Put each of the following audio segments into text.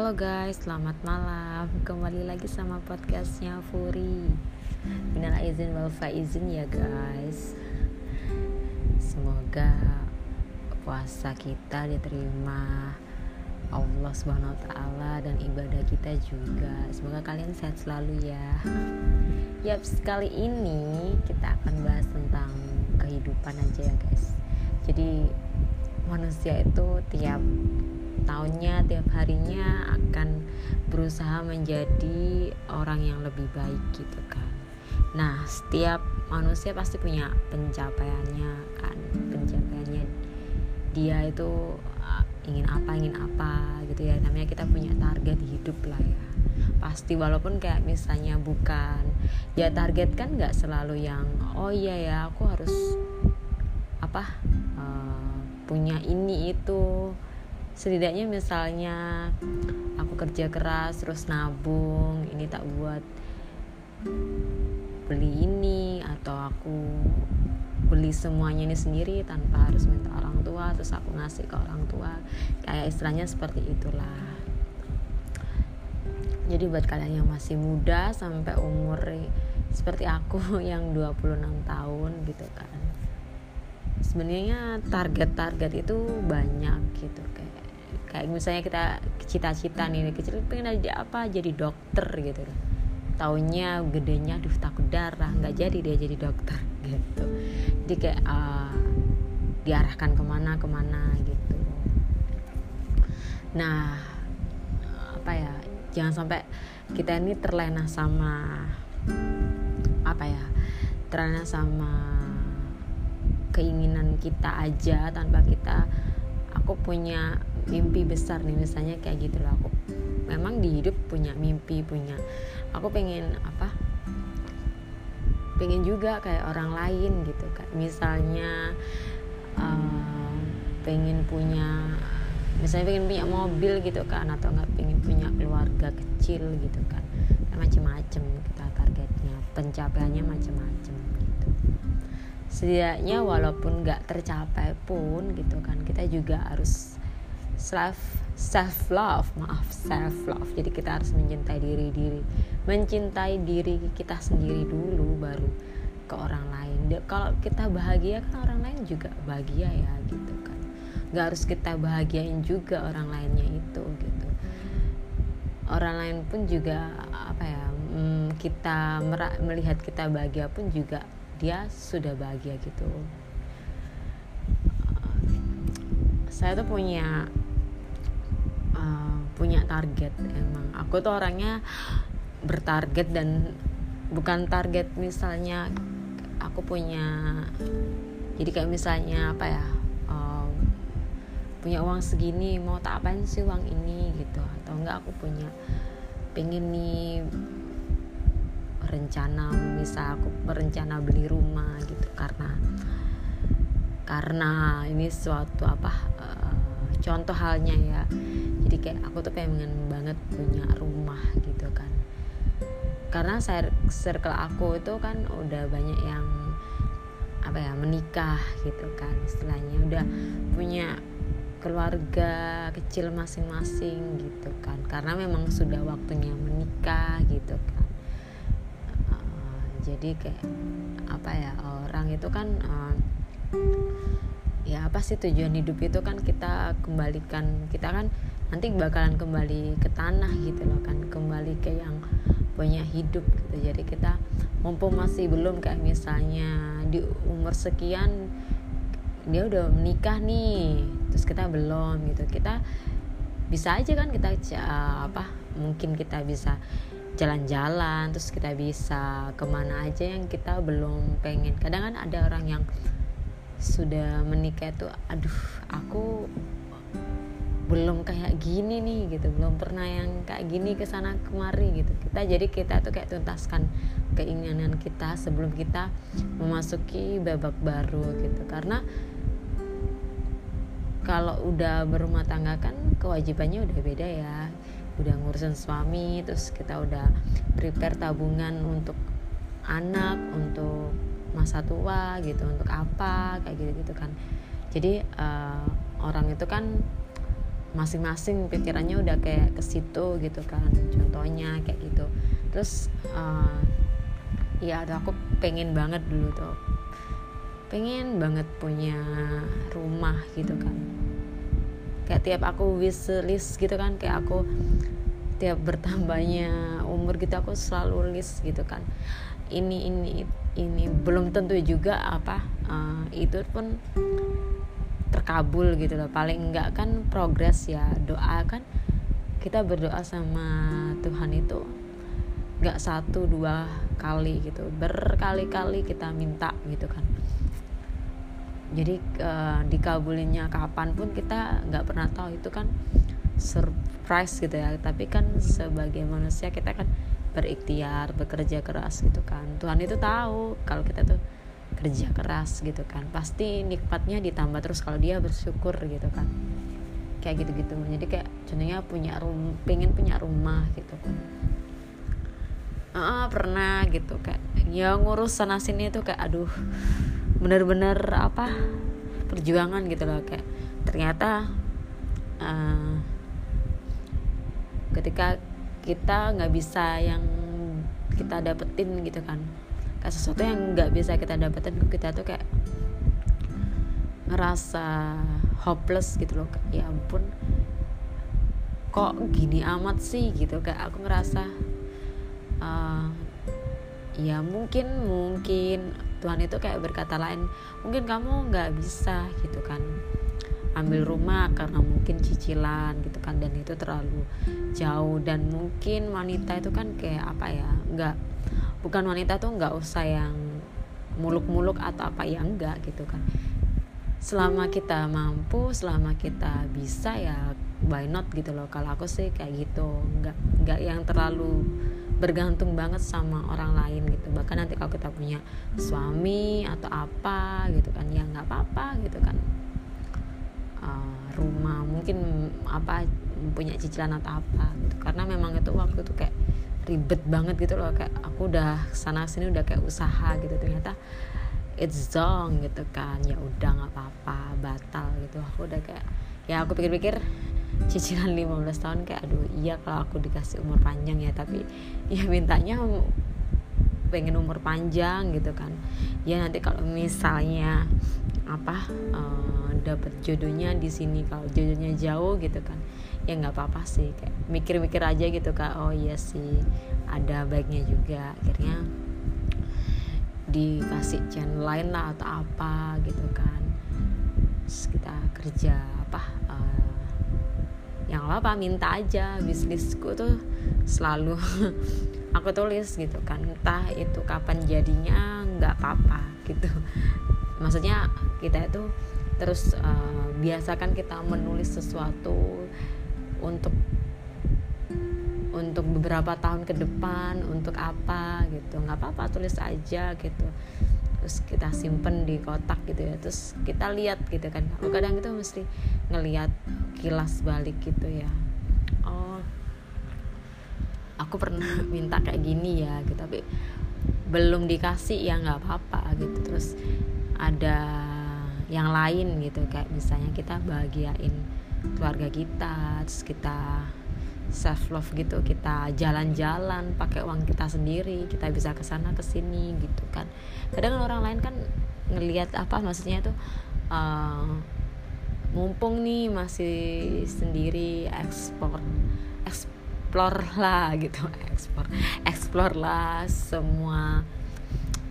Halo guys, selamat malam. Kembali lagi sama podcastnya Furi. Minal izin wal izin ya guys. Semoga puasa kita diterima Allah subhanahu wa ta'ala dan ibadah kita juga. Semoga kalian sehat selalu ya. Yap, sekali ini kita akan bahas tentang kehidupan aja ya guys. Jadi manusia itu tiap tahunnya tiap harinya akan berusaha menjadi orang yang lebih baik gitu kan. Nah setiap manusia pasti punya pencapaiannya kan. Pencapaiannya dia itu uh, ingin apa ingin apa gitu ya. Namanya kita punya target hidup lah ya. Pasti walaupun kayak misalnya bukan ya target kan nggak selalu yang oh iya ya aku harus apa uh, punya ini itu setidaknya misalnya aku kerja keras terus nabung ini tak buat beli ini atau aku beli semuanya ini sendiri tanpa harus minta orang tua terus aku ngasih ke orang tua. Kayak istilahnya seperti itulah. Jadi buat kalian yang masih muda sampai umur seperti aku yang 26 tahun gitu kan. Sebenarnya target-target itu banyak gitu kan kayak misalnya kita cita-cita nih kecil pengen jadi apa? Jadi dokter gitu. Tahunnya gedenya aduh takut darah. Nggak jadi dia jadi dokter gitu. Jadi kayak uh, diarahkan ke mana ke mana gitu. Nah apa ya? Jangan sampai kita ini terlena sama apa ya? Terlena sama keinginan kita aja tanpa kita aku punya mimpi besar nih misalnya kayak gitu loh. Aku memang di hidup punya mimpi punya aku pengen apa? Pengen juga kayak orang lain gitu kan misalnya uh, pengen punya misalnya pengen punya mobil gitu kan atau nggak pengen punya keluarga kecil gitu kan. Macam-macam kita targetnya pencapaiannya macam-macam gitu. Setidaknya walaupun nggak tercapai pun gitu kan kita juga harus self self love maaf self love jadi kita harus mencintai diri diri. Mencintai diri kita sendiri dulu baru ke orang lain. Kalau kita bahagia kan orang lain juga bahagia ya gitu kan. Nggak harus kita bahagiain juga orang lainnya itu gitu. Orang lain pun juga apa ya hmm, kita melihat kita bahagia pun juga dia sudah bahagia gitu. Saya tuh punya punya target emang. Aku tuh orangnya bertarget dan bukan target misalnya aku punya jadi kayak misalnya apa ya um, punya uang segini mau tak apain sih uang ini gitu. Atau enggak aku punya pengen nih rencana misal aku berencana beli rumah gitu. Karena karena ini suatu apa uh, contoh halnya ya. Jadi kayak aku tuh pengen banget punya rumah gitu kan. Karena circle aku itu kan udah banyak yang apa ya menikah gitu kan istilahnya. Udah punya keluarga kecil masing-masing gitu kan. Karena memang sudah waktunya menikah gitu kan. Uh, jadi kayak apa ya orang itu kan uh, ya apa sih tujuan hidup itu kan kita kembalikan kita kan nanti bakalan kembali ke tanah gitu loh kan kembali ke yang punya hidup gitu. Jadi kita mumpung masih belum kayak misalnya di umur sekian dia udah menikah nih terus kita belum gitu. Kita bisa aja kan kita apa mungkin kita bisa jalan-jalan terus kita bisa ke mana aja yang kita belum pengen. Kadang kan ada orang yang sudah menikah itu aduh aku belum kayak gini nih gitu. Belum pernah yang kayak gini ke sana kemari gitu. Kita jadi kita tuh kayak tuntaskan keinginan kita sebelum kita memasuki babak baru gitu. Karena kalau udah berumah tangga kan kewajibannya udah beda ya. Udah ngurusin suami terus kita udah prepare tabungan untuk anak untuk masa tua gitu untuk apa kayak gitu gitu kan. Jadi uh, orang itu kan masing-masing pikirannya udah kayak ke situ gitu kan contohnya kayak gitu. Terus uh, ya aku pengen banget dulu tuh pengen banget punya rumah gitu kan. Kayak tiap aku wish list gitu kan kayak aku tiap bertambahnya umur gitu aku selalu list gitu kan ini ini ini. Belum tentu juga apa uh, itu pun terkabul gitu loh. Paling enggak kan progres ya doa kan. Kita berdoa sama Tuhan itu nggak satu dua kali gitu. Berkali-kali kita minta gitu kan. Jadi uh, dikabulinya kapan pun kita nggak pernah tahu itu kan surprise gitu ya. Tapi kan sebagai manusia kita kan berikhtiar bekerja keras gitu kan. Tuhan itu tahu kalau kita tuh kerja keras gitu kan. Pasti nikmatnya ditambah terus kalau dia bersyukur gitu kan. Kayak gitu-gitu. Jadi kayak contohnya punya rum pengen punya rumah gitu kan. Ah pernah gitu kayak ya ngurus sana sini tuh kayak aduh bener-bener apa perjuangan gitu loh. Kayak ternyata uh, ketika kita nggak bisa yang kita dapetin gitu kan. Kayak sesuatu yang nggak bisa kita dapetin kita tuh kayak ngerasa hopeless gitu loh ya ampun kok gini amat sih? Gitu kayak aku ngerasa uh, ya mungkin mungkin Tuhan itu kayak berkata lain mungkin kamu nggak bisa gitu kan ambil rumah karena mungkin cicilan gitu kan dan itu terlalu jauh. Dan mungkin wanita itu kan kayak apa ya nggak bukan wanita tuh nggak usah yang muluk-muluk atau apa ya enggak gitu kan. Selama kita mampu selama kita bisa ya why not gitu loh. Kalau aku sih kayak gitu nggak nggak yang terlalu bergantung banget sama orang lain gitu. Bahkan nanti kalau kita punya suami atau apa gitu kan ya nggak apa-apa gitu kan uh, rumah mungkin apa punya cicilan atau apa gitu. Karena memang itu waktu itu kayak ribet banget gitu loh kayak aku udah sana sini udah kayak usaha gitu. Ternyata it's wrong gitu kan ya udah nggak apa-apa batal gitu. Aku udah kayak ya aku pikir-pikir cicilan 15 tahun kayak aduh iya kalau aku dikasih umur panjang ya tapi ya mintanya pengen umur panjang gitu kan. Ya nanti kalau misalnya apa uh, eh, dapat jodohnya di sini kalau jodohnya jauh gitu kan ya nggak apa-apa sih kayak mikir-mikir aja gitu kak. Oh iya sih ada baiknya juga. Akhirnya dikasih channel lain lah atau apa gitu kan. Terus kita kerja apa uh, yang apa minta aja. Bisnisku tuh selalu aku tulis gitu kan. Entah itu kapan jadinya nggak apa-apa gitu. Maksudnya kita itu terus uh, biasakan kita menulis sesuatu untuk untuk beberapa tahun ke depan untuk apa gitu. Nggak apa-apa tulis aja gitu. Terus kita simpen di kotak gitu ya. Terus kita lihat gitu kan. Kalau kadang itu mesti ngelihat kilas balik gitu ya. Oh aku pernah minta kayak gini ya gitu tapi belum dikasih ya nggak apa-apa gitu. Terus ada yang lain gitu. Kayak misalnya kita bahagiain keluarga kita terus kita self love gitu kita jalan-jalan pakai uang kita sendiri kita bisa ke sana ke sini gitu kan. Kadang orang lain kan ngelihat apa maksudnya tuh uh, mumpung nih masih sendiri ekspor eksplor lah gitu ekspor eksplor lah semua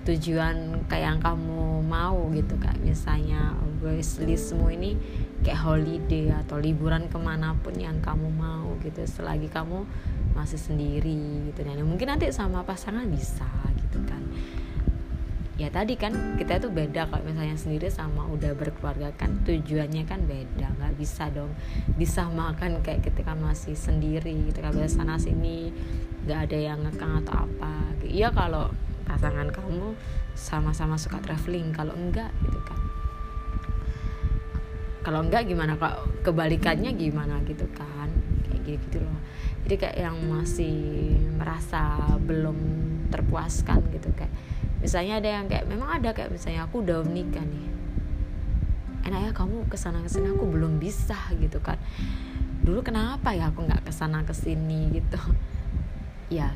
tujuan kayak yang kamu mau gitu kak. Misalnya wishlistmu ini kayak holiday atau liburan ke mana pun yang kamu mau gitu selagi kamu masih sendiri gitu. Dan mungkin nanti sama pasangan bisa gitu kan. Ya tadi kan kita tuh beda kalau misalnya sendiri sama udah berkeluarga kan tujuannya kan beda. Nggak bisa dong disamakan kayak ketika masih sendiri ketika bisa sana sini nggak ada yang ngekang atau apa. Iya kalau pasangan kamu sama-sama suka traveling? Kalau enggak gitu kan. Kalau enggak gimana? Kok kebalikannya gimana gitu kan? Kayak gitu, gitu loh. Jadi kayak yang masih merasa belum terpuaskan gitu. Kayak misalnya ada yang kayak memang ada kayak misalnya aku udah menikah nih. Enak ya kamu ke sana ke sana aku belum bisa gitu kan. Dulu kenapa ya aku nggak ke sana ke sini gitu? Ya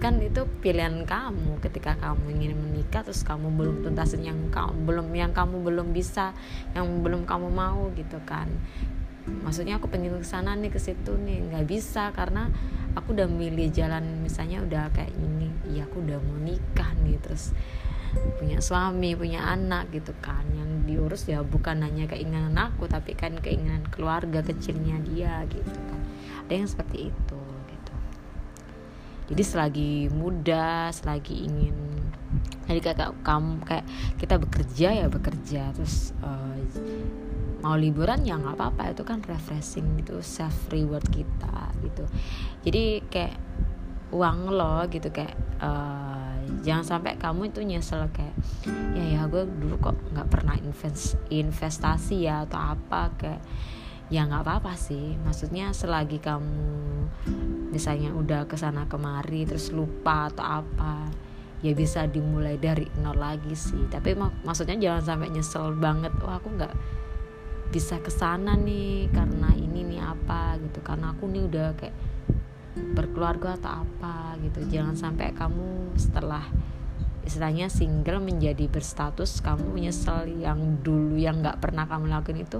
kan itu pilihan kamu. Ketika kamu ingin menikah terus kamu belum tuntasin yang kamu belum yang kamu belum bisa yang belum kamu mau gitu kan. Maksudnya aku pengen ke sana nih ke situ nih. Nggak bisa karena aku udah milih jalan misalnya udah kayak ini iya aku udah mau nikah nih terus punya suami punya anak gitu kan. Yang diurus ya bukan hanya keinginan aku tapi kan keinginan keluarga kecilnya dia gitu kan. Ada yang seperti itu jadi selagi muda selagi ingin jadi kayak kamu kayak kita bekerja ya bekerja. Terus uh, mau liburan ya nggak apa-apa. Itu kan refreshing gitu self reward kita gitu. Jadi kayak uang lo gitu kayak uh, jangan sampai kamu itu nyesel kayak ya ya gue dulu kok nggak pernah invest investasi ya atau apa kayak ya nggak apa-apa sih. Maksudnya selagi kamu misalnya udah ke sana kemari terus lupa atau apa ya bisa dimulai dari nol lagi sih. Tapi mak maksudnya jangan sampai nyesel banget wah aku nggak bisa ke sana nih karena ini nih apa gitu. Karena aku nih udah kayak berkeluarga atau apa gitu. Jangan sampai kamu setelah istilahnya single menjadi berstatus kamu menyesal yang dulu yang nggak pernah kamu lakuin itu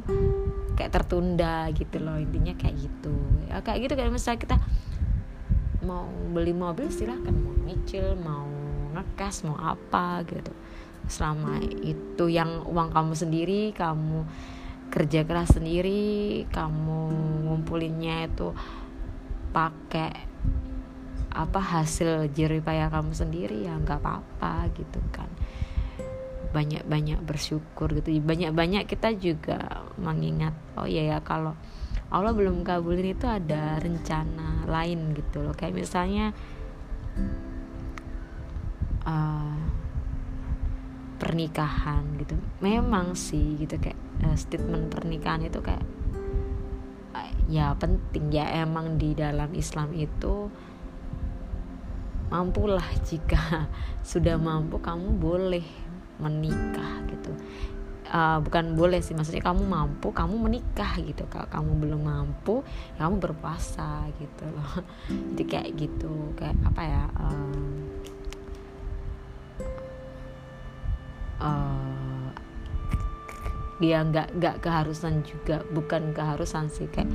kayak tertunda gitu loh intinya kayak gitu. Ya kayak gitu kayak misalnya kita mau beli mobil silahkan mau nyicil mau ngekas mau apa gitu. Selama itu yang uang kamu sendiri kamu kerja keras sendiri kamu ngumpulinnya itu pakai apa hasil jeripaya kamu sendiri ya nggak apa-apa gitu kan. Banyak-banyak bersyukur gitu. Banyak-banyak kita juga mengingat oh iya ya kalau Allah belum kabulin itu ada rencana lain gitu loh. Kayak misalnya uh, pernikahan gitu. Memang sih gitu kayak uh, statement pernikahan itu kayak uh, ya penting. Ya emang di dalam Islam itu mampulah jika sudah mampu kamu boleh menikah gitu. Uh, bukan boleh sih maksudnya kamu mampu kamu menikah gitu. Kalau kamu belum mampu ya kamu berpuasa gitu loh. Jadi kayak gitu kayak apa ya uh, uh, dia nggak nggak keharusan juga bukan keharusan sih kayak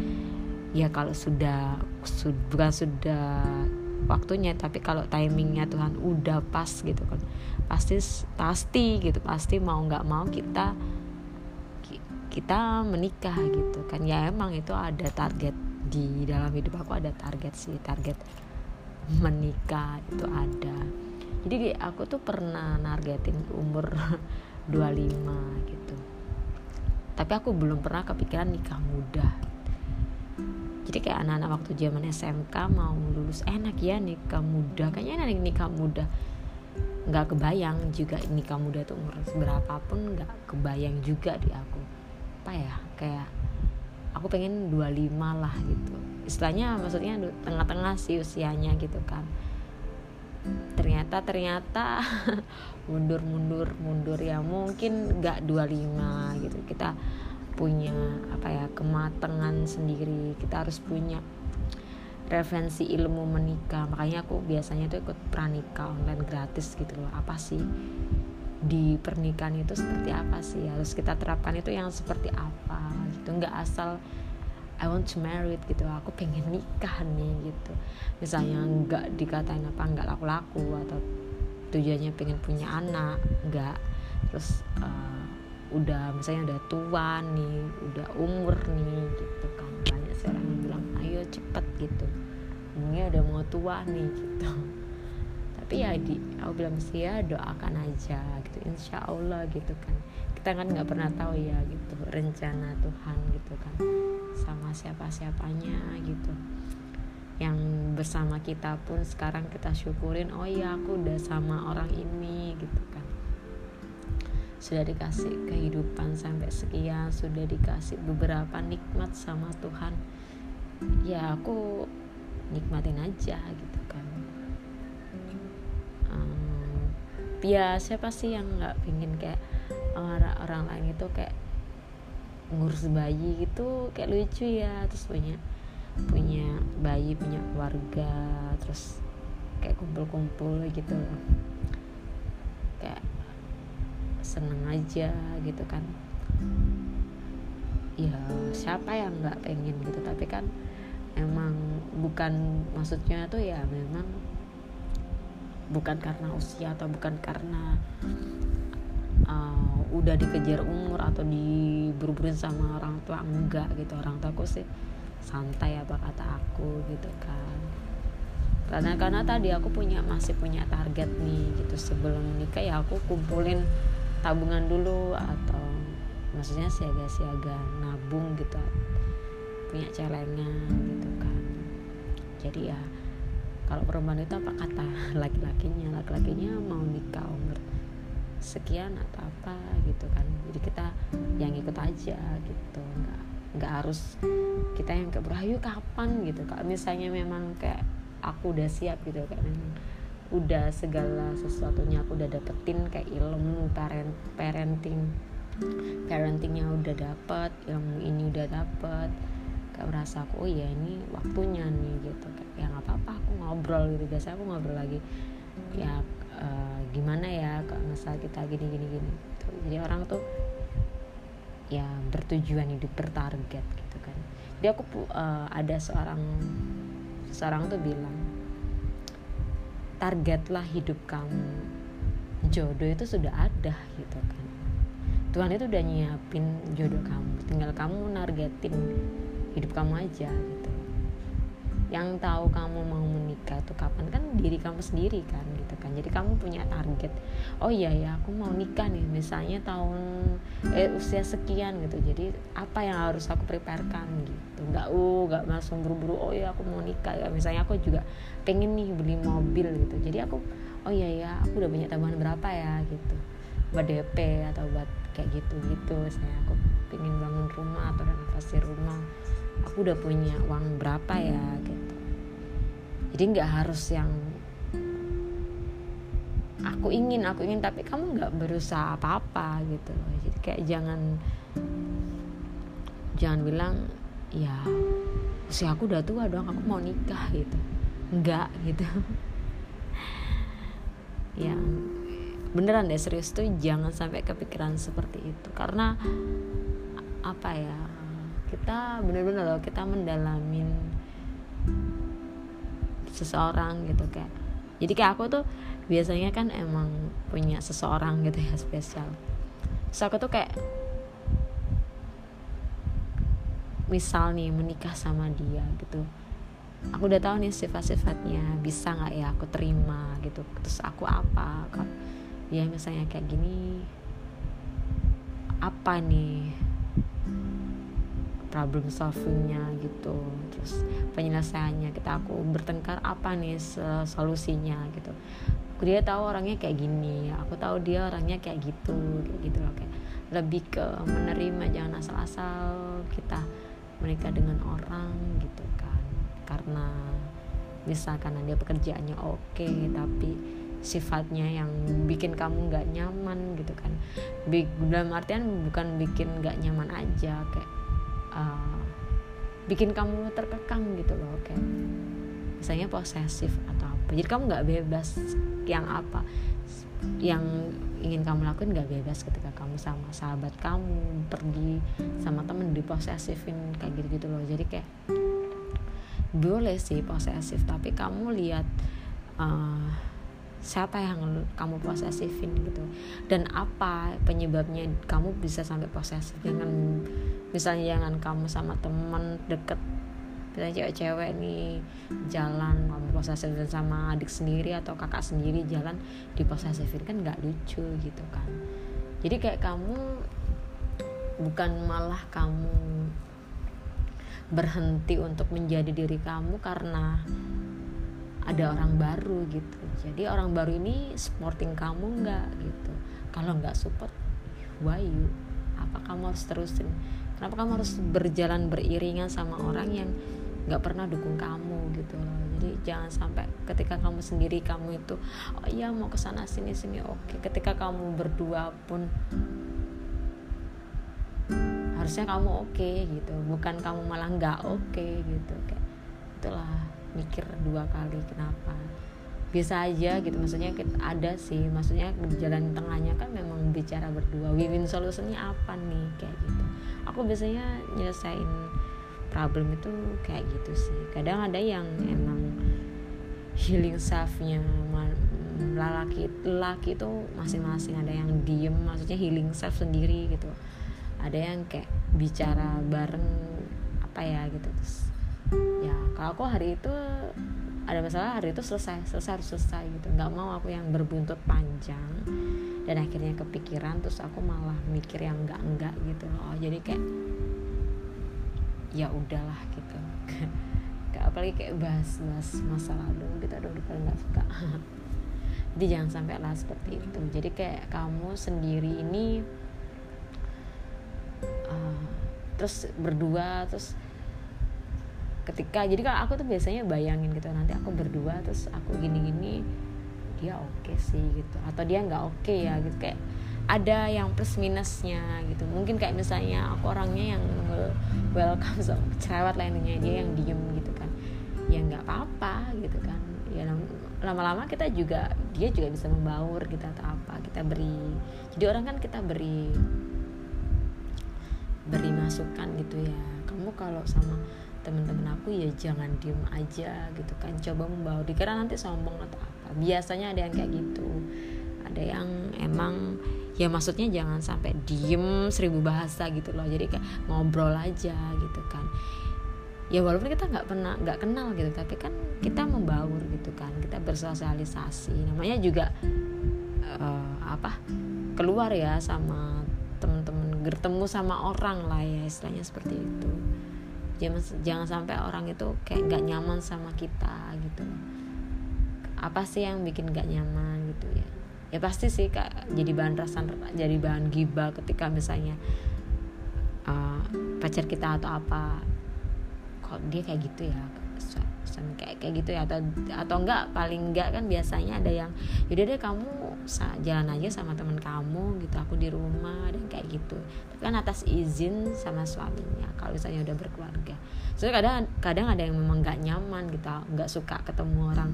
ya kalau sudah sud, bukan sudah waktunya tapi kalau timingnya Tuhan udah pas gitu kan pasti pasti gitu pasti mau nggak mau kita kita menikah gitu kan. Ya emang itu ada target di dalam hidup aku ada target sih target menikah itu ada. Jadi aku tuh pernah nargetin umur 25 gitu. Tapi aku belum pernah kepikiran nikah muda jadi kayak anak-anak waktu zaman SMK mau lulus enak ya nikah muda. Kayaknya enak nikah muda nggak kebayang juga nikah muda tuh umur berapapun nggak kebayang juga di aku. Apa ya kayak aku pengen 25 lah gitu. Istilahnya maksudnya tengah-tengah sih usianya gitu kan. Ternyata ternyata mundur mundur mundur ya mungkin nggak 25 gitu. Kita punya apa ya kematangan sendiri. Kita harus punya referensi ilmu menikah. Makanya aku biasanya tuh ikut pranikah online gratis gitu loh. Apa sih? Di pernikahan itu seperti apa sih? Harus kita terapkan itu yang seperti apa gitu. Nggak asal I want to marry gitu. Aku pengen nikah nih gitu. Misalnya nggak dikatain apa nggak laku-laku atau tujuannya pengen punya anak nggak. Terus uh, udah misalnya udah tua nih udah umur nih gitu kan. Banyak sih yang bilang ayo cepet gitu. Umurnya udah mau tua nih gitu. Tapi ya di aku bilang sih ya doakan aja gitu. Insya Allah gitu kan. Kita kan nggak pernah tahu ya gitu rencana Tuhan gitu kan. Sama siapa siapanya gitu. Yang bersama kita pun sekarang kita syukurin oh iya aku udah sama orang ini gitu kan sudah dikasih kehidupan sampai sekian sudah dikasih beberapa nikmat sama Tuhan ya aku nikmatin aja gitu kan. Um, ya siapa sih yang nggak pingin kayak orang orang lain itu kayak ngurus bayi gitu kayak lucu ya terus punya punya bayi punya keluarga terus kayak kumpul-kumpul gitu. Kayak seneng aja gitu kan. Ya siapa yang nggak pengen gitu? Tapi kan emang bukan maksudnya tuh ya memang bukan karena usia atau bukan karena uh, udah dikejar umur atau diburu-buruin sama orang tua enggak gitu. Orang tua aku sih santai apa kata aku gitu kan. Karena karena tadi aku punya masih punya target nih gitu. Sebelum menikah ya aku kumpulin tabungan dulu atau maksudnya siaga-siaga nabung gitu punya celengan gitu kan. Jadi ya kalau perempuan itu apa kata laki-lakinya? Laki-lakinya mau nikah umur sekian atau apa gitu kan. Jadi kita yang ikut aja gitu. Nggak nggak harus kita yang ke berayu kapan? gitu. Kalau misalnya memang kayak aku udah siap gitu kan memang udah segala sesuatunya aku udah dapetin kayak ilmu parent parenting. Parentingnya udah dapet ilmu ini udah dapet. Kayak merasa aku oh ya ini waktunya nih gitu. Kayak ya nggak apa-apa aku ngobrol gitu. Biasa aku ngobrol lagi ya uh, gimana ya kalau misal kita gini gini gini gitu. jadi orang tuh ya bertujuan hidup bertarget gitu kan. Jadi aku uh, ada seorang seorang tuh bilang targetlah hidup kamu. Jodoh itu sudah ada gitu kan. Tuhan itu udah nyiapin jodoh kamu. Tinggal kamu nargetin hidup kamu aja gitu. Yang tahu kamu mau menikah tuh kapan? Kan diri kamu sendiri kan gitu kan. Jadi kamu punya target. Oh iya ya aku mau nikah nih. Misalnya tahun eh usia sekian gitu. Jadi apa yang harus aku preparekan gitu nggak uh nggak langsung buru-buru oh ya aku mau nikah. Ya misalnya aku juga pengen nih beli mobil gitu. Jadi aku oh iya ya aku udah punya tabungan berapa ya? Gitu. Buat DP atau buat kayak gitu gitu saya aku pengen bangun rumah atau renovasi rumah. Aku udah punya uang berapa ya gitu. Jadi nggak harus yang aku ingin aku ingin tapi kamu nggak berusaha apa-apa gitu. Jadi kayak jangan jangan bilang ya usia aku udah tua dong aku mau nikah gitu. Enggak gitu. Yang beneran deh serius tuh jangan sampai kepikiran seperti itu. Karena apa ya kita bener-bener loh kita mendalamin seseorang gitu kayak. Jadi kayak aku tuh biasanya kan emang punya seseorang gitu ya spesial. So aku tuh kayak misal nih menikah sama dia gitu. Aku udah tahu nih sifat-sifatnya bisa nggak ya aku terima gitu. Terus aku apa kok ya misalnya kayak gini apa nih problem solvingnya gitu? Terus penyelesaiannya kita aku bertengkar apa nih solusinya gitu. Aku dia tahu orangnya kayak gini aku tahu dia orangnya kayak gitu kayak gitu loh kayak lebih ke menerima jangan asal-asal kita menikah dengan orang gitu kan. Karena misalkan dia pekerjaannya oke okay, tapi sifatnya yang bikin kamu nggak nyaman gitu kan. Dalam artian bukan bikin nggak nyaman aja kayak uh, bikin kamu terkekang gitu loh kayak misalnya posesif atau apa. Jadi kamu nggak bebas yang apa yang ingin kamu lakuin nggak bebas ketika kamu sama sahabat kamu pergi sama temen diposesifin kayak gitu gitu loh. Jadi kayak boleh sih posesif tapi kamu lihat uh, siapa yang kamu posesifin gitu. Dan apa penyebabnya kamu bisa sampai posesif? Dengan misalnya jangan kamu sama temen deket misalnya cewek-cewek nih jalan kamu posesif sama adik sendiri atau kakak sendiri jalan diposesifin kan nggak lucu gitu kan. Jadi kayak kamu bukan malah kamu berhenti untuk menjadi diri kamu karena ada orang baru gitu. Jadi orang baru ini supporting kamu nggak gitu. Kalau nggak support why you? Apa kamu harus terusin? Kenapa kamu harus berjalan beriringan sama orang yang nggak pernah dukung kamu gitu. Loh jadi jangan sampai ketika kamu sendiri kamu itu oh iya mau ke sana sini sini. Oke ketika kamu berdua pun harusnya kamu oke gitu. Bukan kamu malah nggak oke gitu. Kayak itulah mikir dua kali kenapa? Bisa aja gitu. Maksudnya ada sih. Maksudnya jalan tengahnya kan memang bicara berdua. Win-win solusinya apa nih? Kayak gitu. Aku biasanya nyelesain problem itu kayak gitu sih. Kadang ada yang emang healing selfnya lelaki lelaki itu masing-masing. Ada yang diem maksudnya healing self sendiri gitu. Ada yang kayak bicara bareng apa ya gitu. Terus ya kalau aku hari itu ada masalah hari itu selesai selesai harus selesai gitu. Nggak mau aku yang berbuntut panjang dan akhirnya kepikiran terus aku malah mikir yang enggak enggak gitu. Loh jadi kayak ya udahlah gitu. Apalagi kayak bahas bahas masa lalu kita gitu, udah paling nggak suka. Jadi jangan sampai lah seperti itu. Jadi kayak kamu sendiri ini uh, terus berdua terus ketika jadi kalau aku tuh biasanya bayangin gitu nanti aku berdua terus aku gini-gini dia oke okay sih gitu. Atau dia nggak oke okay ya gitu kayak ada yang plus minusnya gitu. Mungkin kayak misalnya aku orangnya yang welcome sama cerewet lainnya dia yang diem gitu kan. Ya nggak apa-apa gitu kan. Ya lama-lama kita juga dia juga bisa membaur kita atau apa kita beri. Jadi orang kan kita beri beri masukan gitu ya. Kamu kalau sama temen-temen aku ya jangan diem aja gitu kan. Coba membawa dikira nanti sombong atau apa. Biasanya ada yang kayak gitu. Ada yang emang ya maksudnya jangan sampai diem seribu bahasa gitu loh. Jadi kayak ngobrol aja gitu kan. Ya walaupun kita nggak pernah nggak kenal gitu tapi kan kita membaur gitu kan. Kita bersosialisasi. Namanya juga uh, apa keluar ya sama temen-temen bertemu sama orang lah ya istilahnya seperti itu. Jangan jangan sampai orang itu kayak nggak nyaman sama kita gitu apa sih yang bikin nggak nyaman ya ya pasti sih kak. Jadi bahan rasan jadi bahan gibah ketika misalnya uh, pacar kita atau apa kok dia kayak gitu ya? Kayak kayak gitu ya? Atau atau enggak paling enggak kan biasanya ada yang yaudah deh kamu jalan aja sama teman kamu gitu. Aku di rumah dan kayak gitu. Tapi kan atas izin sama suaminya kalau misalnya udah berkeluarga. Soalnya kadang kadang ada yang memang nggak nyaman gitu. Nggak suka ketemu orang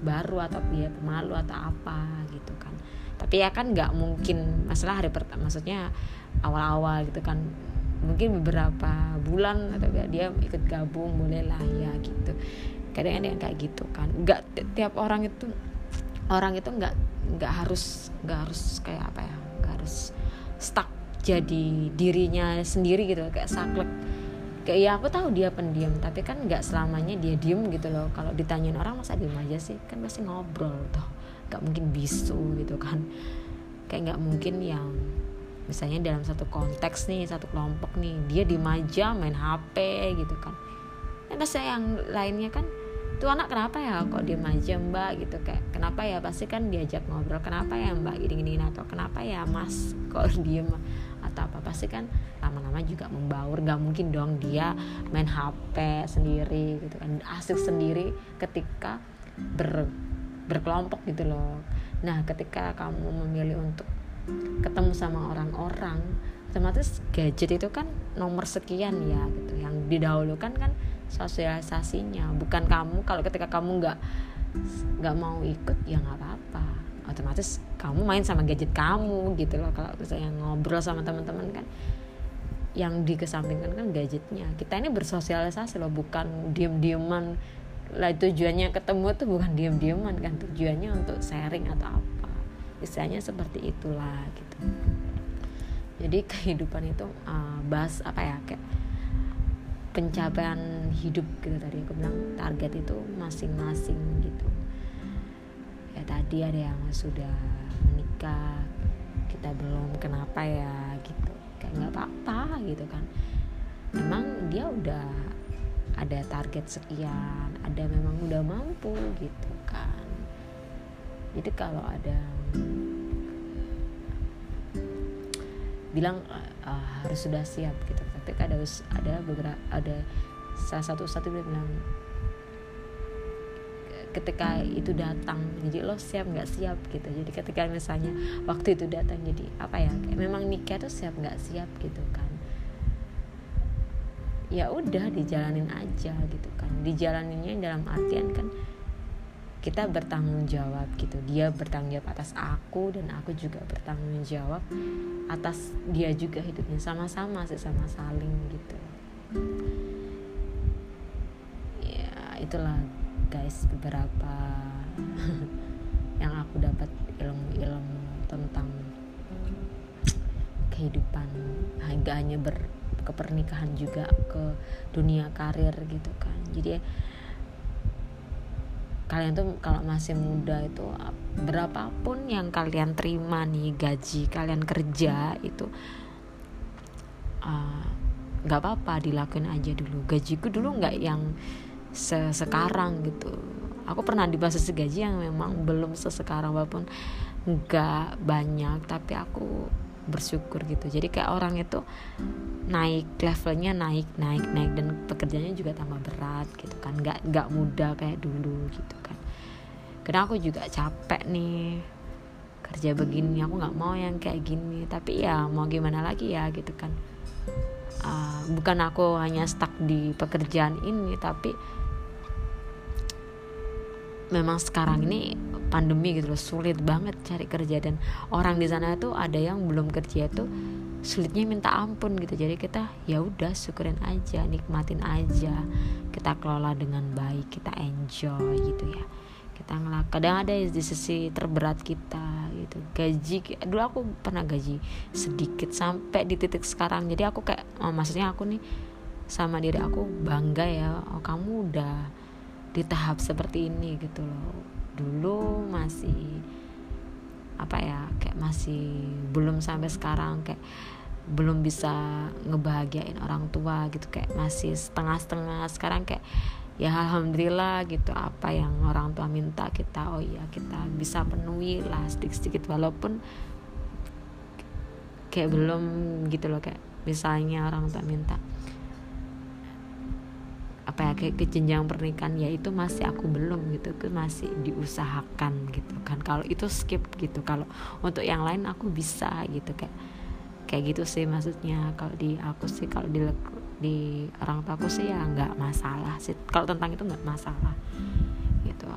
baru atau dia pemalu atau apa gitu kan tapi ya kan nggak mungkin masalah hari pertama maksudnya awal-awal gitu kan. Mungkin beberapa bulan atau dia ikut gabung boleh lah ya gitu. Kadang ada yang kayak gitu kan. Nggak tiap orang itu orang itu nggak nggak harus nggak harus kayak apa ya nggak harus stuck jadi dirinya sendiri gitu kayak saklek. Kayak ya aku tahu dia pendiam tapi kan nggak selamanya dia diem gitu loh. Kalau ditanyain orang masa diem aja sih? Kan pasti ngobrol tuh nggak mungkin bisu gitu kan. Kayak nggak mungkin yang misalnya dalam satu konteks nih satu kelompok nih dia di maja main HP gitu kan. Dan pasti yang lainnya kan tuh anak kenapa ya kok di aja mbak? gitu. Kayak kenapa ya? Pasti kan diajak ngobrol kenapa ya mbak? Gini gini atau kenapa ya mas kok diem? Atau apa pasti kan lama-lama juga membaur. Gak mungkin dong dia main HP sendiri gitu kan. Asik sendiri ketika ber berkelompok gitu loh. Nah ketika kamu memilih untuk ketemu sama orang-orang otomatis gadget itu kan nomor sekian ya gitu. Yang didahulukan kan sosialisasinya. Bukan kamu kalau ketika kamu nggak nggak mau ikut ya nggak apa-apa. Otomatis kamu main sama gadget kamu gitu loh. Kalau misalnya ngobrol sama teman-teman kan yang dikesampingkan kan gadgetnya. Kita ini bersosialisasi loh bukan diem-dieman lah tujuannya ketemu tuh bukan diem-dieman kan tujuannya untuk sharing atau apa. Istilahnya seperti itulah gitu. Jadi kehidupan itu uh, bahas apa ya kayak pencapaian hidup gitu tadi aku bilang target itu masing-masing gitu. Ya tadi ada yang sudah menikah kita belum kenapa ya gitu. Kayak nggak apa-apa gitu kan. Memang dia udah ada target sekian ada memang udah mampu gitu kan. Jadi kalau ada bilang uh, harus sudah siap gitu. Tapi ada ada beberapa ada salah satu satu bilang ketika itu datang jadi lo siap nggak siap? gitu. Jadi ketika misalnya waktu itu datang jadi apa ya kayak memang nikah tuh siap nggak siap gitu kan ya udah dijalanin aja gitu kan. Dijalaninnya dalam artian kan kita bertanggung jawab gitu. Dia bertanggung jawab atas aku dan aku juga bertanggung jawab atas dia juga hidupnya. Sama-sama sesama saling gitu. Ya itulah guys beberapa yang aku dapat ilmu-ilmu tentang kehidupan hingga hanya ber kepernikahan juga ke dunia karir gitu kan. Jadi kalian tuh kalau masih muda itu berapapun yang kalian terima nih gaji kalian kerja itu uh, nggak uh, apa-apa dilakuin aja dulu. Gajiku dulu nggak yang sekarang gitu. Aku pernah di posisi gaji yang memang belum sesekarang walaupun nggak banyak tapi aku bersyukur gitu. Jadi kayak orang itu naik levelnya naik naik naik dan pekerjaannya juga tambah berat gitu kan. Nggak nggak mudah kayak dulu gitu kan. Karena aku juga capek nih kerja begini aku nggak mau yang kayak gini. Tapi ya mau gimana lagi ya gitu kan. Uh, bukan aku hanya stuck di pekerjaan ini tapi memang sekarang ini pandemi gitu loh sulit banget cari kerja. Dan orang di sana tuh ada yang belum kerja itu sulitnya minta ampun gitu. Jadi kita ya udah syukurin aja nikmatin aja. Kita kelola dengan baik kita enjoy gitu ya. Kita ngelak kadang ada di sisi terberat kita gitu. Gaji dulu aku pernah gaji sedikit sampai di titik sekarang. Jadi aku kayak oh, maksudnya aku nih sama diri aku bangga ya oh kamu udah di tahap seperti ini gitu loh dulu masih apa ya kayak masih belum sampai sekarang kayak belum bisa ngebahagiain orang tua gitu kayak masih setengah-setengah. Sekarang kayak ya alhamdulillah gitu apa yang orang tua minta kita oh iya kita bisa penuhi lah sedikit-sedikit. Walaupun kayak belum gitu loh kayak misalnya orang tua minta apa ya kayak ke jenjang pernikahan ya itu masih aku belum gitu itu masih diusahakan gitu kan. Kalau itu skip gitu kalau untuk yang lain aku bisa gitu kayak kayak gitu sih maksudnya. Kalau di aku sih kalau di di orang tua aku sih ya nggak masalah sih. Kalau tentang itu nggak masalah gitu.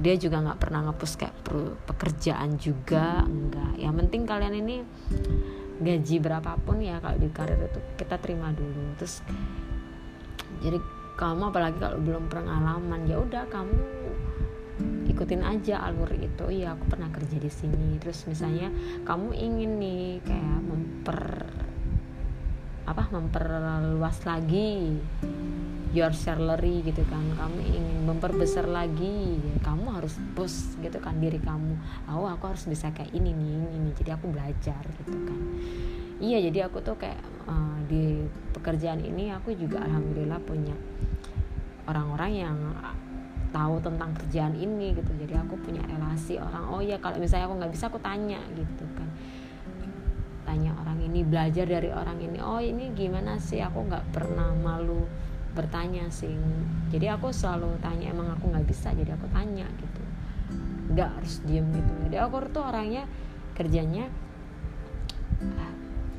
Dia juga nggak pernah ngepus kayak pekerjaan juga enggak yang penting kalian ini gaji berapapun ya kalau di karir itu kita terima dulu. Terus jadi kamu apalagi kalau belum pengalaman ya udah kamu ikutin aja alur itu. Ya aku pernah kerja di sini. Terus misalnya kamu ingin nih kayak memper apa memperluas lagi your salary gitu kan. Kamu ingin memperbesar lagi. Kamu harus push gitu kan diri kamu. Oh aku harus bisa kayak ini nih ini nih. Jadi aku belajar gitu kan iya jadi aku tuh kayak uh, di pekerjaan ini aku juga alhamdulillah punya orang-orang yang tahu tentang kerjaan ini gitu. Jadi aku punya relasi orang oh ya kalau misalnya aku nggak bisa aku tanya gitu kan. Tanya orang ini belajar dari orang ini oh ini gimana sih? Aku nggak pernah malu bertanya sih. Jadi aku selalu tanya emang aku nggak bisa? Jadi aku tanya gitu. Nggak harus diem gitu. Jadi aku tuh orangnya kerjanya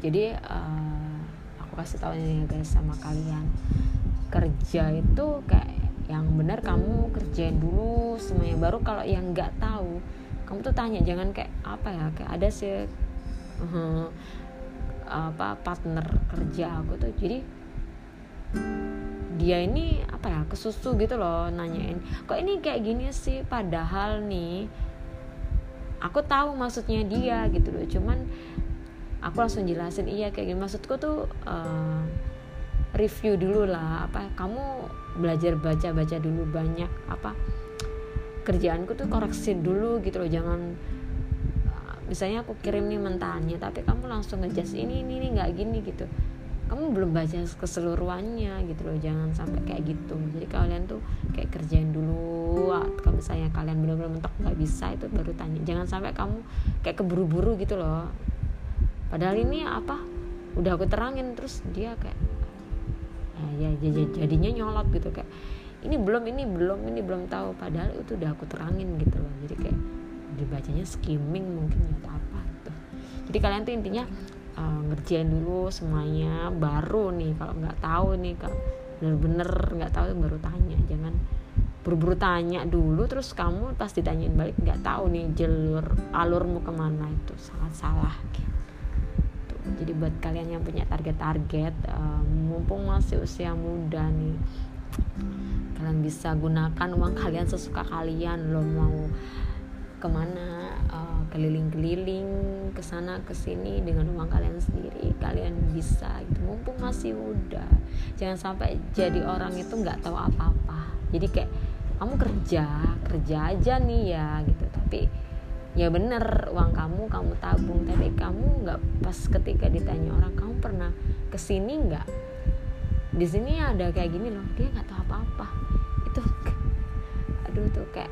jadi uh, aku kasih tahu nih guys sama kalian. Kerja itu kayak yang benar kamu kerjain dulu semuanya. Baru kalau yang nggak tahu kamu tuh tanya jangan kayak apa ya kayak ada sih uh, apa partner kerja aku tuh. Jadi dia ini apa ya kesusu gitu loh nanyain kok ini kayak gini sih? Padahal nih aku tahu maksudnya dia gitu loh. Cuman aku langsung jelasin iya kayak gini. Maksudku tuh uh, review dulu lah apa kamu belajar baca baca dulu banyak apa kerjaanku tuh koreksi dulu gitu loh jangan misalnya aku kirim nih mentahnya tapi kamu langsung ngejudge ini ini ini nggak gini gitu. Kamu belum baca keseluruhannya gitu loh jangan sampai kayak gitu. Jadi kalian tuh kayak kerjain dulu kalau misalnya kalian benar-benar mentok nggak bisa itu baru tanya. Jangan sampai kamu kayak keburu-buru gitu loh padahal ini apa udah aku terangin terus dia kayak ya, ya jadinya nyolot gitu kayak ini belum ini belum ini belum tahu. Padahal itu udah aku terangin gitu loh. Jadi kayak dibacanya skimming mungkin atau apa gitu. Jadi kalian tuh intinya uh, ngerjain dulu semuanya baru nih. Kalau nggak tahu nih kalau bener-bener nggak tahu baru tanya. Jangan buru-buru tanya dulu terus kamu pas ditanyain balik nggak tahu nih jalur alurmu ke mana. Itu sangat salah gitu. Jadi buat kalian yang punya target-target um, mumpung masih usia muda nih kalian bisa gunakan uang kalian sesuka kalian lo mau ke mana uh, keliling-keliling ke sana ke sini dengan uang kalian sendiri kalian bisa itu mumpung masih muda jangan sampai jadi orang itu nggak tahu apa-apa. Jadi kayak kamu kerja kerja aja nih ya gitu. Tapi ya bener uang kamu kamu tabung tapi kamu nggak pas ketika ditanya orang kamu pernah ke sini nggak? Di sini ada kayak gini loh dia nggak tahu apa-apa. Itu aduh tuh kayak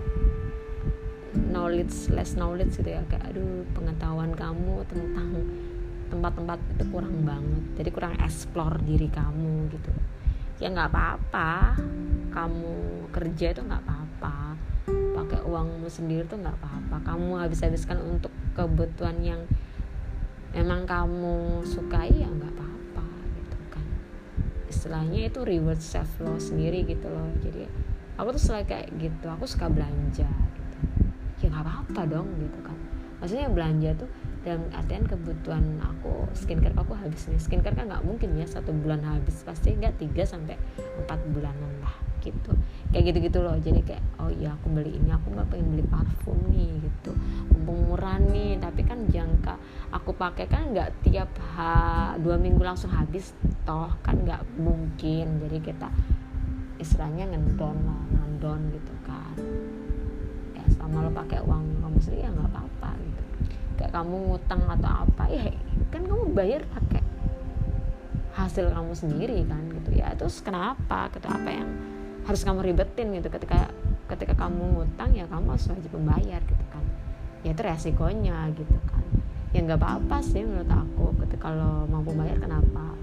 knowledge less knowledge gitu ya kayak aduh pengetahuan kamu tentang tempat-tempat itu kurang banget. Jadi kurang explore diri kamu gitu. Ya nggak apa-apa kamu kerja itu nggak apa-apa uangmu sendiri tuh nggak apa-apa. Kamu habis-habiskan untuk kebutuhan yang emang kamu sukai ya nggak apa-apa gitu kan. Istilahnya itu reward self lo sendiri gitu loh. Jadi aku tuh selalu kayak gitu. Aku suka belanja gitu. Ya nggak apa-apa dong gitu kan. Maksudnya belanja tuh dalam artian kebutuhan aku skincare aku habis nih. Skincare kan nggak mungkin ya satu bulan habis. Pasti nggak tiga sampai empat bulanan lah gitu. Kayak gitu gitu loh. Jadi kayak oh iya aku beli ini aku nggak pengen beli parfum nih gitu. Mumpung murah nih. Tapi kan jangka aku pakai kan nggak tiap ha, dua minggu langsung habis toh. Kan nggak mungkin. Jadi kita istilahnya ngendon lah ngendon gitu kan. Ya selama lo pakai uang kamu sendiri ya nggak apa-apa gitu. Kayak kamu ngutang atau apa ya kan kamu bayar pakai hasil kamu sendiri kan gitu. Ya terus kenapa? Gitu apa yang harus kamu ribetin gitu. Ketika ketika kamu ngutang ya kamu harus wajib membayar gitu kan. Ya itu resikonya gitu kan. Ya nggak apa-apa sih menurut aku. Ketika lo mampu bayar kenapa?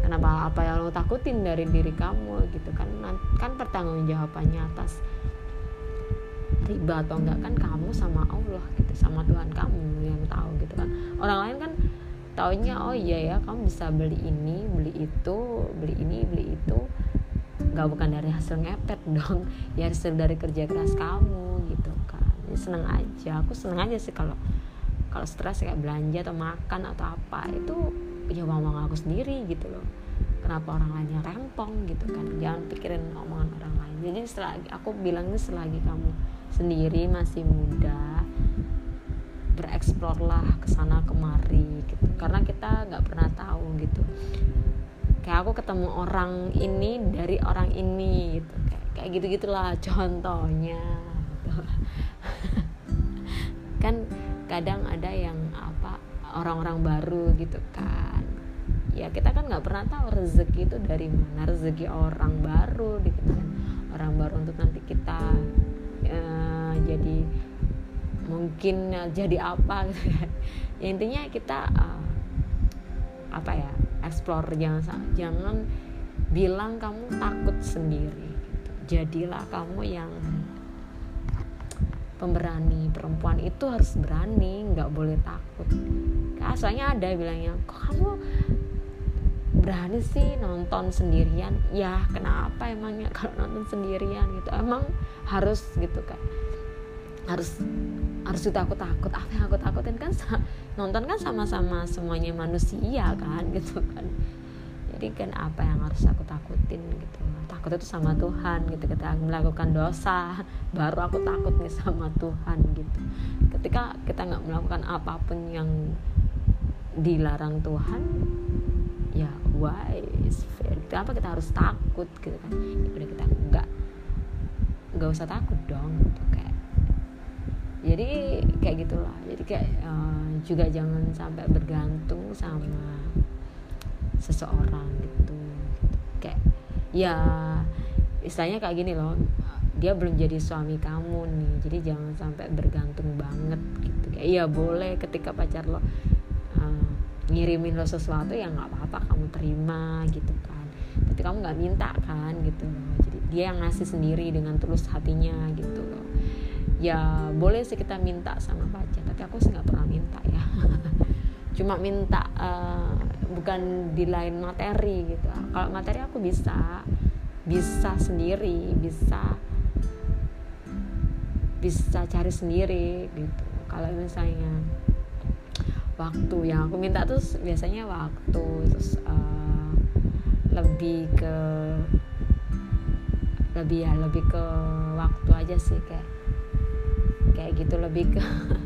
Kenapa apa yang lo takutin dari diri kamu gitu kan? Kan pertanggungjawabannya atas riba atau enggak kan kamu sama Allah gitu sama Tuhan kamu yang tahu gitu kan. Orang lain kan taunya oh iya ya kamu bisa beli ini beli itu beli ini beli itu nggak bukan dari hasil ngepet dong. Ya hasil dari kerja keras kamu gitu kan Jadi seneng aja. Aku seneng aja sih kalau kalau stres kayak belanja atau makan atau apa itu ya ngomong aku sendiri gitu loh. Kenapa orang lain yang rempong gitu kan? Jangan pikirin omongan orang lain. Jadi selagi aku bilangnya selagi kamu sendiri masih muda bereksplor lah ke sana kemari gitu. Karena kita nggak pernah tahu gitu kayak aku ketemu orang ini dari orang ini gitu. Kayak, kayak gitu gitulah contohnya. Kan kadang ada yang apa orang-orang baru gitu kan. Ya kita kan nggak pernah tahu rezeki itu dari mana. Rezeki orang baru gitu kan. Orang baru untuk nanti kita uh, jadi mungkin jadi apa gitu ya. ya intinya kita uh, apa ya explore jangan jangan bilang kamu takut sendiri gitu. jadilah kamu yang pemberani. Perempuan itu harus berani nggak boleh takut. Soalnya ada bilangnya kok kamu berani sih nonton sendirian? Ya kenapa emangnya kalau nonton sendirian gitu? Emang harus gitu kan harus harus aku takut apa yang aku takutin kan nonton kan sama-sama semuanya manusia kan gitu kan. Jadi kan apa yang harus aku takutin gitu. Takut itu sama Tuhan gitu. Kita melakukan dosa baru aku takut nih sama Tuhan gitu. Ketika kita nggak melakukan apa pun yang dilarang Tuhan ya why is fair. Kenapa kita harus takut gitu kan? Udah kita nggak nggak usah takut dong gitu kayak jadi kayak gitulah. Jadi kayak uh, juga jangan sampai bergantung sama seseorang gitu, kayak ya istilahnya kayak gini loh. Dia belum jadi suami kamu nih. Jadi jangan sampai bergantung banget gitu. Kayak iya boleh ketika pacar lo uh, ngirimin lo sesuatu ya nggak apa-apa kamu terima gitu kan. Tapi kamu nggak minta kan gitu loh. Jadi dia yang ngasih sendiri dengan tulus hatinya gitu loh ya boleh sih kita minta sama pacar tapi aku sih nggak pernah minta ya. Cuma minta uh, bukan di lain materi gitu. Kalau materi aku bisa bisa sendiri bisa bisa cari sendiri gitu. Kalau misalnya waktu yang aku minta tuh biasanya waktu terus uh, lebih ke lebih ya lebih ke waktu aja sih kayak kayak gitu lebih ke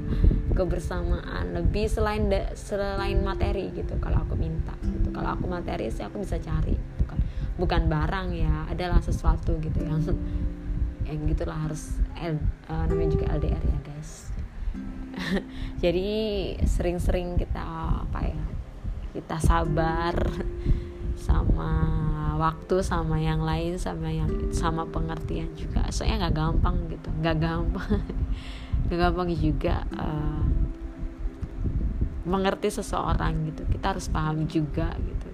kebersamaan lebih selain selain materi gitu kalau aku minta gitu. Kalau aku materi sih aku bisa cari gitu kan. Bukan barang ya adalah sesuatu gitu yang yang gitulah harus L, uh, namanya juga LDR ya guys. Jadi sering-sering kita apa ya kita sabar sama waktu sama yang lain sama yang sama pengertian juga. Soalnya nggak gampang gitu nggak gampang. Nggak gampang juga uh, mengerti seseorang gitu. Kita harus paham juga gitu.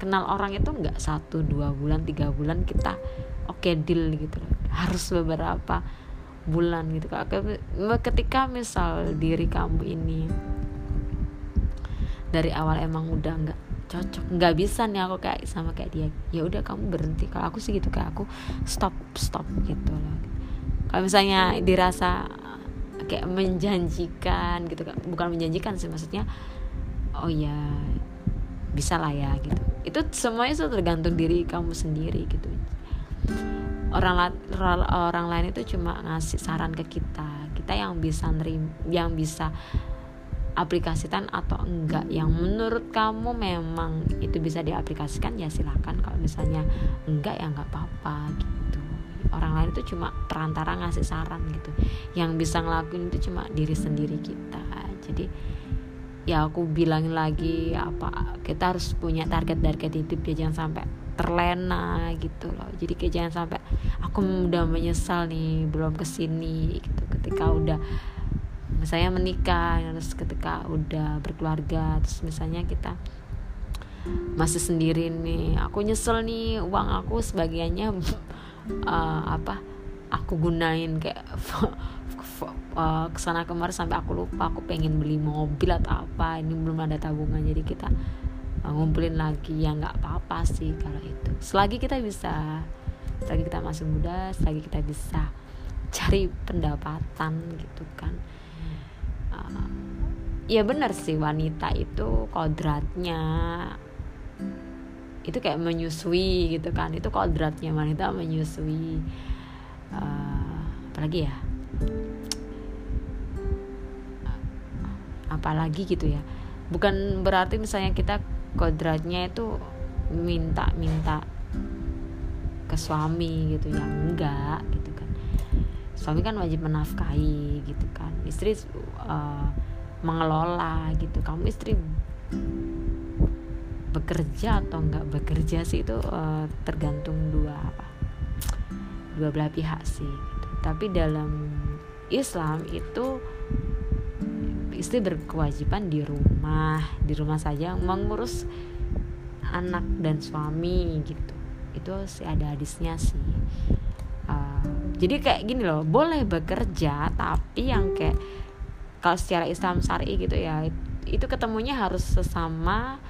Kenal orang itu nggak satu dua bulan tiga bulan kita oke okay, deal gitu. Harus beberapa bulan gitu. Ketika misal diri kamu ini dari awal emang udah nggak cocok. Nggak bisa nih aku kayak sama kayak dia. Ya udah kamu berhenti. Kalau aku sih gitu kayak aku stop stop gitu loh. Kalau misalnya dirasa kayak menjanjikan gitu kan bukan menjanjikan sih maksudnya oh ya bisa lah ya gitu. Itu semuanya itu tergantung diri kamu sendiri gitu. Orang orang lain itu cuma ngasih saran ke kita. Kita yang bisa nerim yang bisa aplikasikan atau enggak. Yang menurut kamu memang itu bisa diaplikasikan ya silahkan kalau misalnya enggak ya enggak apa-apa gitu. Orang lain itu cuma perantara ngasih saran gitu. Yang bisa ngelakuin itu cuma diri sendiri kita. Jadi ya aku bilangin lagi apa kita harus punya target target hidup ya jangan sampai terlena gitu loh. Jadi kayak jangan sampai aku udah menyesal nih belum ke sini gitu. Ketika udah misalnya menikah terus ketika udah berkeluarga terus misalnya kita masih sendiri nih. Aku nyesel nih uang aku sebagiannya uh, apa aku gunain. Kayak uh, ke sana kemari sampai aku lupa aku pengen beli mobil atau apa. Ini belum ada tabungan jadi kita uh, ngumpulin lagi. Ya nggak apa-apa sih kalau itu. Selagi kita bisa selagi kita masih muda selagi kita bisa cari pendapatan gitu kan ya benar sih wanita itu kodratnya itu kayak menyusui gitu kan. Itu kodratnya wanita menyusui uh, apalagi ya? Apalagi gitu ya. Bukan berarti misalnya kita kodratnya itu minta-minta ke suami gitu ya enggak gitu suami kan wajib menafkahi gitu kan. Istri uh, mengelola gitu. Kamu istri bekerja atau enggak bekerja sih itu uh, tergantung dua apa dua belah pihak sih gitu. tapi dalam Islam itu istri berkewajiban di rumah di rumah saja mengurus anak dan suami gitu. Itu sih ada hadisnya sih jadi kayak gini loh boleh bekerja tapi yang kayak kalau secara Islam syari gitu ya itu ketemunya harus sesama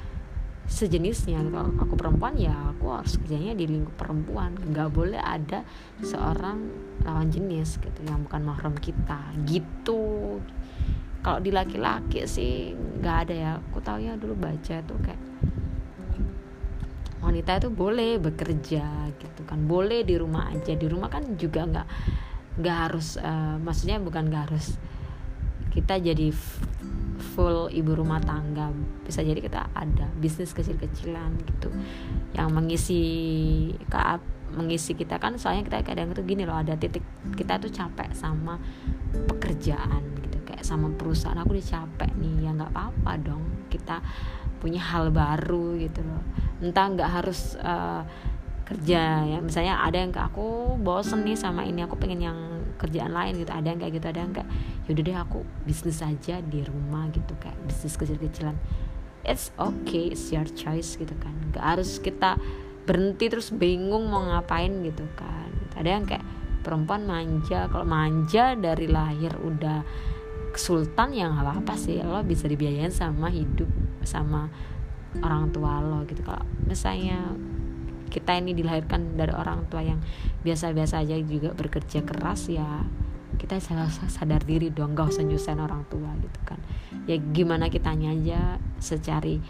sejenisnya. Kalau aku perempuan ya aku harus kerjanya di lingkup perempuan. Nggak boleh ada seorang lawan jenis gitu yang bukan mahram kita. Gitu. Kalau di laki-laki sih nggak ada ya. Aku tahu ya dulu baca tuh kayak wanita itu boleh bekerja gitu kan. Boleh di rumah aja. Di rumah kan juga nggak nggak harus uh, maksudnya bukan nggak harus kita jadi full ibu rumah tangga. Bisa jadi kita ada bisnis kecil-kecilan gitu. Yang mengisi ke mengisi kita kan soalnya kita kadang itu gini loh ada titik kita tuh capek sama pekerjaan gitu. Kayak sama perusahaan aku udah capek nih. Ya nggak apa-apa dong. Kita punya hal baru gitu loh. Entah nggak harus uh, kerja ya. Misalnya ada yang ke aku bosen nih sama ini aku pengen yang kerjaan lain gitu. Ada yang kayak gitu ada yang kayak yaudah deh aku bisnis aja di rumah gitu. Kayak bisnis kecil-kecilan. It's okay it's your choice gitu kan. Gak harus kita berhenti terus bingung mau ngapain gitu kan. Ada yang kayak perempuan manja. Kalau manja dari lahir udah sultan yang apa-apa sih. Lo bisa dibiayain sama hidup sama orang tua lo gitu. Kalau misalnya kita ini dilahirkan dari orang tua yang biasa-biasa aja juga bekerja keras ya kita sadar diri dong. Gak usah nyusahin orang tua gitu kan. Ya gimana kitanya aja secari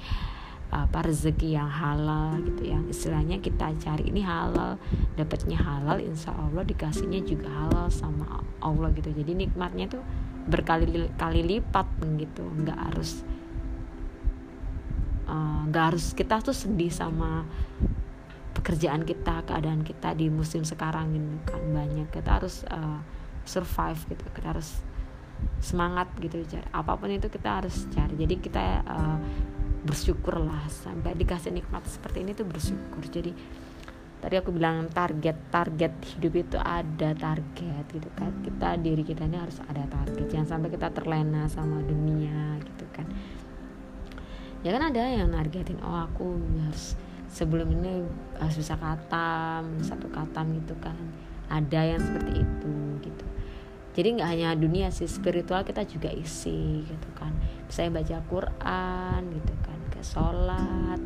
apa rezeki yang halal gitu yang istilahnya kita cari ini halal dapatnya halal insya Allah dikasihnya juga halal sama Allah gitu. Jadi nikmatnya tuh berkali-kali lipat gitu. Nggak harus eh, nggak uh, harus kita tuh sedih sama pekerjaan kita keadaan kita di musim sekarang ini kan banyak. Kita harus uh, survive gitu. Kita harus semangat gitu cari apa pun itu kita harus cari. Jadi kita uh, bersyukurlah. Sampai dikasih nikmat seperti ini tuh bersyukur. Jadi tadi aku bilang target target hidup itu ada target gitu kan. Kita diri kita ini harus ada target. Jangan sampai kita terlena sama dunia gitu kan. Ya kan ada yang nargetin oh aku harus sebelum ini harus bisa katam satu katam gitu kan. Ada yang seperti itu gitu. Jadi nggak hanya dunia sih spiritual kita juga isi gitu kan. Saya baca Quran gitu kan ke sholat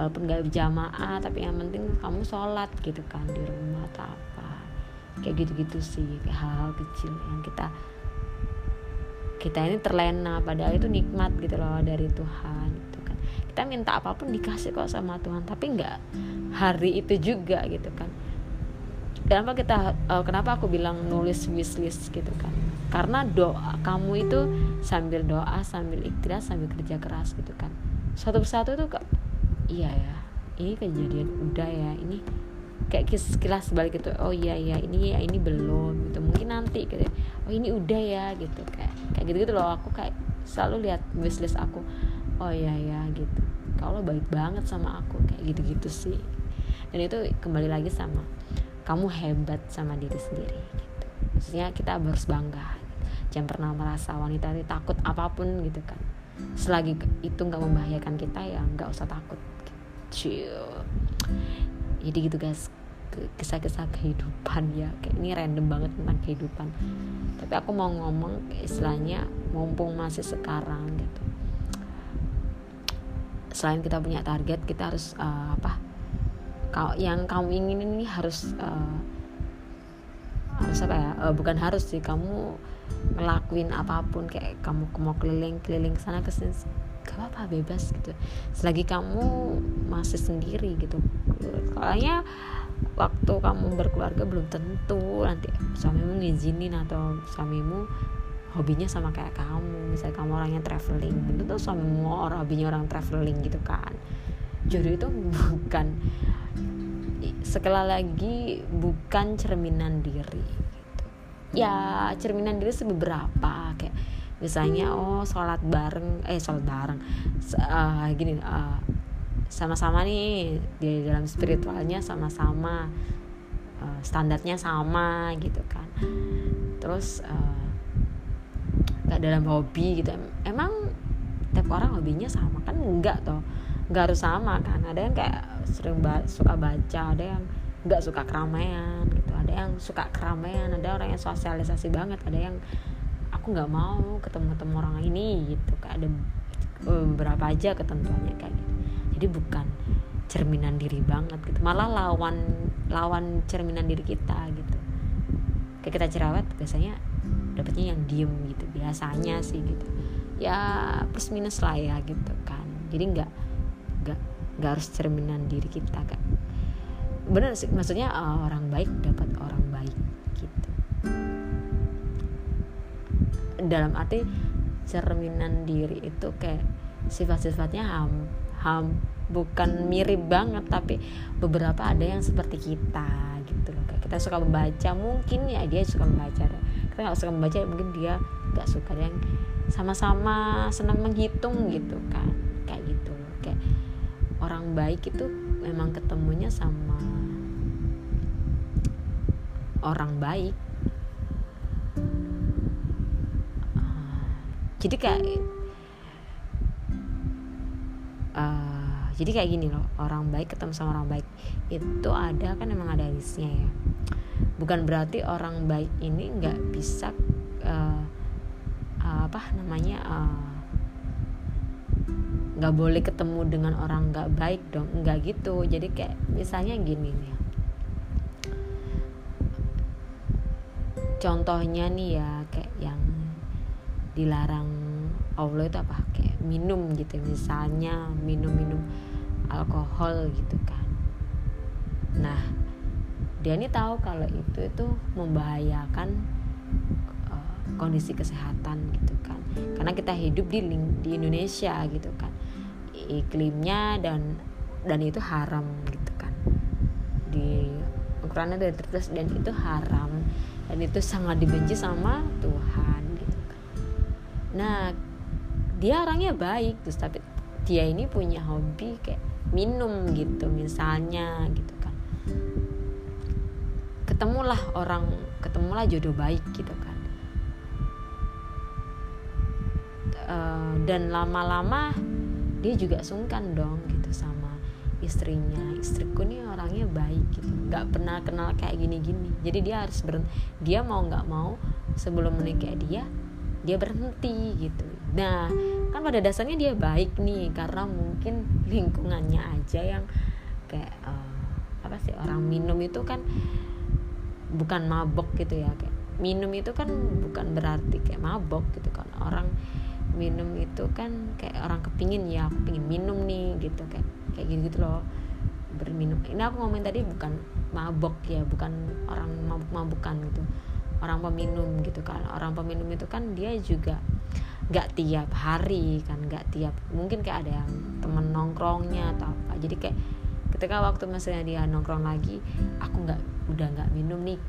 walaupun nggak berjamaah tapi yang penting kamu sholat gitu kan di rumah atau apa. Kayak gitu-gitu sih hal-hal kecil yang kita kita ini terlena padahal itu nikmat gitu loh dari Tuhan gitu kan. Kita minta apa pun dikasih kok sama Tuhan tapi nggak hari itu juga gitu kan. Kenapa kita uh, kenapa aku bilang nulis wishlist gitu kan? Karena doa kamu itu sambil doa sambil ikhlas sambil kerja keras gitu kan. Satu persatu kak iya ya. Ini kejadian udah ya. Ini kayak sekilas balik gitu. Oh iya iya ini ya ini belum gitu. Mungkin nanti gitu. Oh ini udah ya gitu. Kayak kayak gitu gitu loh. Aku kayak selalu lihat wishlist aku. Oh iya ya gitu. Kalau baik banget sama aku. Kayak gitu gitu sih. Dan itu kembali lagi sama kamu hebat sama diri sendiri gitu. maksudnya kita harus bangga. Jangan pernah merasa wanita ini takut apa pun gitu kan. Selagi itu nggak membahayakan kita ya nggak usah takut Chill. jadi gitu guys. Kisah-kisah kehidupan ya. Kayak ini random banget tentang kehidupan. Tapi aku mau ngomong istilahnya mumpung masih sekarang gitu. Selain kita punya target kita harus uh, apa? Kau yang kamu ingin ini harus uh, harus apa ya? Uh, bukan harus sih. Kamu ngelakuin apa pun. Kayak kamu mau keliling keliling sana ke sini apa-apa bebas gitu. Selagi kamu masih sendiri gitu. Kayaknya waktu kamu berkeluarga belum tentu nanti suamimu ngizinin atau suamimu hobinya sama kayak kamu. Misalnya kamu orangnya traveling tentu tuh suamimu orang hobinya orang traveling gitu kan. Jodoh itu bukan sekali lagi bukan cerminan diri gitu. ya cerminan diri sebeberapa kayak misalnya oh sholat bareng eh sholat bareng. Uh, gini uh, sama-sama nih di dalam spiritualnya sama-sama uh, standarnya sama gitu kan. Terus uh, dalam hobi gitu. Emang tiap orang hobinya sama? Kan enggak toh. Nggak harus sama kan. Ada yang kayak sering ba suka baca ada yang nggak suka keramaian gitu. Ada yang suka keramaian ada orang yang sosialisasi banget ada yang aku nggak mau ketemu temu orang ini gitu kayak ada beberapa aja ketentuannya kayak gitu. Jadi bukan cerminan diri banget gitu malah lawan lawan cerminan diri kita gitu. Kayak kita cerewet biasanya dapetnya yang diem gitu biasanya sih gitu. Ya plus minus lah ya gitu kan. Jadi nggak gak gak harus cerminan diri kita kan bener sih maksudnya uh, orang baik dapat orang dalam arti cerminan diri itu kayak sifat-sifatnya ham ham. Bukan mirip banget tapi beberapa ada yang seperti kita gitu loh. Kayak kita suka membaca mungkin ya dia suka membaca. Kita nggak suka membaca mungkin dia nggak suka. Yang sama-sama senang menghitung gitu kan. Kayak gitu. Kayak orang baik itu memang ketemunya sama orang baik jadi kayak uh, jadi kayak gini loh orang baik ketemu sama orang baik itu ada kan emang ada listnya ya. Bukan berarti orang baik ini nggak bisa uh, uh, apa namanya uh, nggak boleh ketemu dengan orang nggak baik dong nggak gitu. Jadi kayak misalnya gini nih. Contohnya nih ya dilarang Allah itu apa? Kayak minum gitu misalnya minum-minum alkohol gitu kan. Nah dia ini tahu kalau itu itu membahayakan uh, kondisi kesehatan gitu kan. Karena kita hidup di di Indonesia gitu kan. Iklimnya dan dan itu haram gitu kan. Di ukurannya dari terus dan itu haram. Dan itu sangat dibenci sama Tuhan nah dia orangnya baik terus tapi dia ini punya hobi kayak minum gitu misalnya gitu kan. Ketemulah orang ketemulah jodoh baik gitu kan. Uh, dan lama-lama dia juga sungkan dong gitu sama istrinya. Istriku nih orangnya baik gitu nggak pernah kenal kayak gini-gini. Jadi dia harus ber dia mau nggak mau sebelum menikah dia dia berhenti gitu. Nah kan pada dasarnya dia baik nih karena mungkin lingkungannya aja yang kayak uh, apa sih orang minum itu kan bukan mabok gitu ya kayak minum itu kan bukan berarti kayak mabok gitu kan. Orang minum itu kan kayak orang kepingin ya aku pingin minum nih gitu kayak kayak gitu gitu loh berminum. Ini aku ngomongin tadi bukan mabok ya bukan orang mabuk mabukan gitu orang peminum gitu kan. Orang peminum itu kan dia juga nggak tiap hari kan nggak tiap mungkin kayak ada yang temen nongkrongnya atau apa. Jadi kayak ketika waktu misalnya dia nongkrong lagi aku nggak udah nggak minum nih.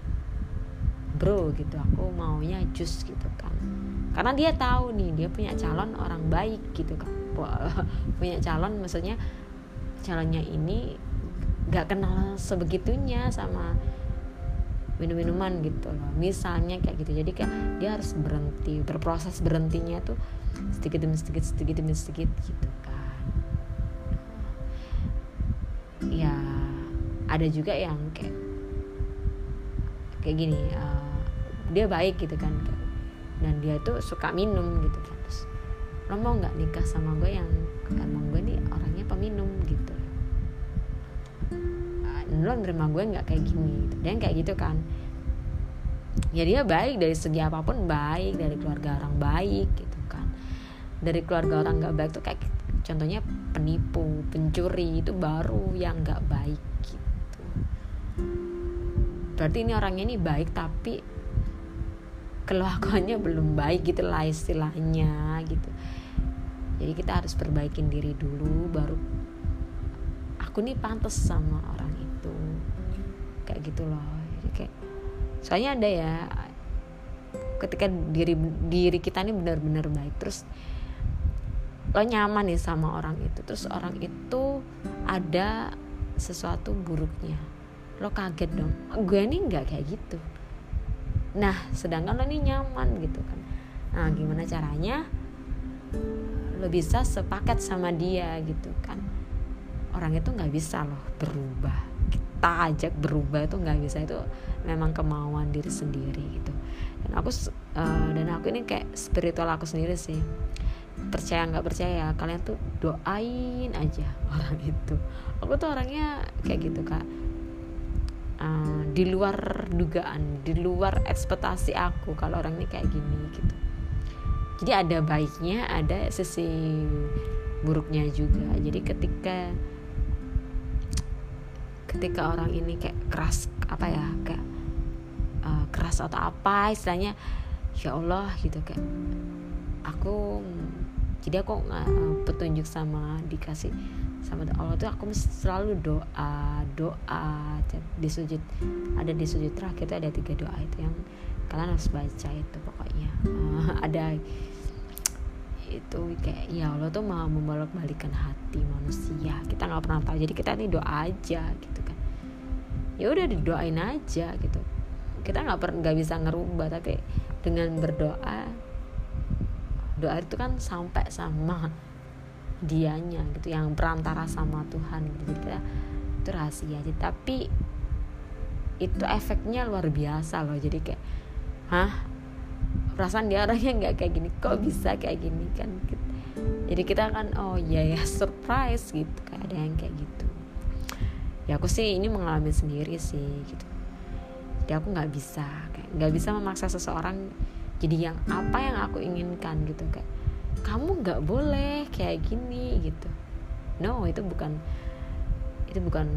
Bro gitu aku maunya jus gitu kan. Karena dia tahu nih dia punya calon orang baik gitu kan. Punya calon maksudnya calonnya ini gak kenal sebegitunya sama minum-minuman gitu loh. Misalnya kayak gitu. Jadi kayak dia harus berhenti berproses berhentinya tuh sedikit demi sedikit sedikit demi sedikit gitu kan. Ya ada juga yang kayak kayak gini uh, dia baik gitu kan dan dia tuh suka minum gitu kan. Terus lo mau nggak nikah sama gue yang emang gue nih orangnya peminum dan lo nerima gue nggak kayak gini. Gitu. dan kayak gitu kan. Ya dia baik dari segi apa pun baik dari keluarga orang baik gitu kan. Dari keluarga orang nggak baik tuh kayak contohnya penipu pencuri itu baru yang nggak baik gitu. Berarti ini orangnya ini baik tapi kelakuannya belum baik gitu lah istilahnya gitu. Jadi kita harus perbaikin diri dulu baru aku nih pantas sama orang itu kayak gitu loh. Jadi kayak soalnya ada ya ketika diri diri kita nih benar-benar baik terus lo nyaman nih sama orang itu terus orang itu ada sesuatu buruknya lo kaget dong. Gue nih nggak kayak gitu. Nah sedangkan lo ini nyaman gitu kan. Nah gimana caranya? Lo bisa sepaket sama dia gitu kan. Orang itu nggak bisa loh berubah kita ajak berubah itu nggak bisa itu memang kemauan diri sendiri gitu. Dan aku uh, dan aku ini kayak spiritual aku sendiri sih. Percaya nggak percaya kalian tuh doain aja orang itu. Aku tuh orangnya kayak gitu kak. Uh, di luar dugaan di luar ekspektasi aku kalau orang ini kayak gini gitu. Jadi ada baiknya ada sisi buruknya juga. Jadi ketika ketika orang ini kayak keras apa ya kayak uh, keras atau apa istilahnya ya Allah gitu kayak aku jadi aku uh, petunjuk sama dikasih sama Allah tuh aku selalu doa doa di sujud ada di sujud terakhir itu ada tiga doa itu yang kalian harus baca itu pokoknya. Uh, ada itu kayak ya Allah tuh mau membolak balikan hati manusia. Kita nggak pernah tahu jadi kita nih doa aja gitu ya udah didoain aja gitu. Kita nggak pernah nggak bisa ngerubah tapi dengan berdoa doa itu kan sampai sama dianya gitu yang perantara sama Tuhan gitu. Kita itu rahasia aja. Tapi itu efeknya luar biasa loh. Jadi kayak hah? Perasaan dia orangnya nggak kayak gini kok bisa kayak gini kan? Jadi kita kan oh iya ya surprise gitu. Kayak ada yang kayak gitu ya aku sih ini mengalami sendiri sih gitu. Jadi aku nggak bisa kayak nggak bisa memaksa seseorang jadi yang apa yang aku inginkan gitu. Kayak kamu nggak boleh kayak gini gitu. No itu bukan itu bukan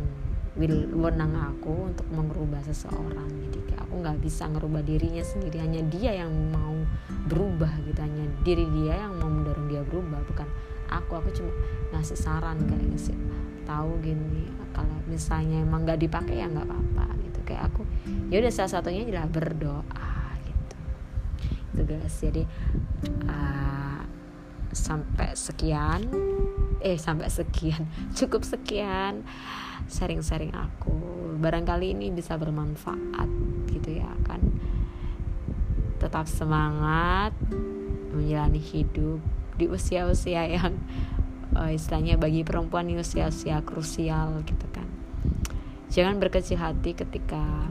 will wenang aku untuk mengubah seseorang jadi kayak aku nggak bisa ngerubah dirinya sendiri hanya dia yang mau berubah gitu. Hanya diri dia yang mau mendorong dia berubah bukan aku. Aku cuma ngasih saran kayak ngasih tahu gini kalau misalnya emang nggak dipakai ya nggak apa-apa gitu. Kayak aku ya udah salah satunya adalah berdoa gitu. Itu guys. Jadi uh, sampai sekian eh sampai sekian cukup sekian sharing-sharing aku. Barangkali ini bisa bermanfaat gitu ya kan. Tetap semangat menjalani hidup di usia-usia yang uh, istilahnya bagi perempuan di usia-usia krusial gitu kan. Jangan berkecil hati ketika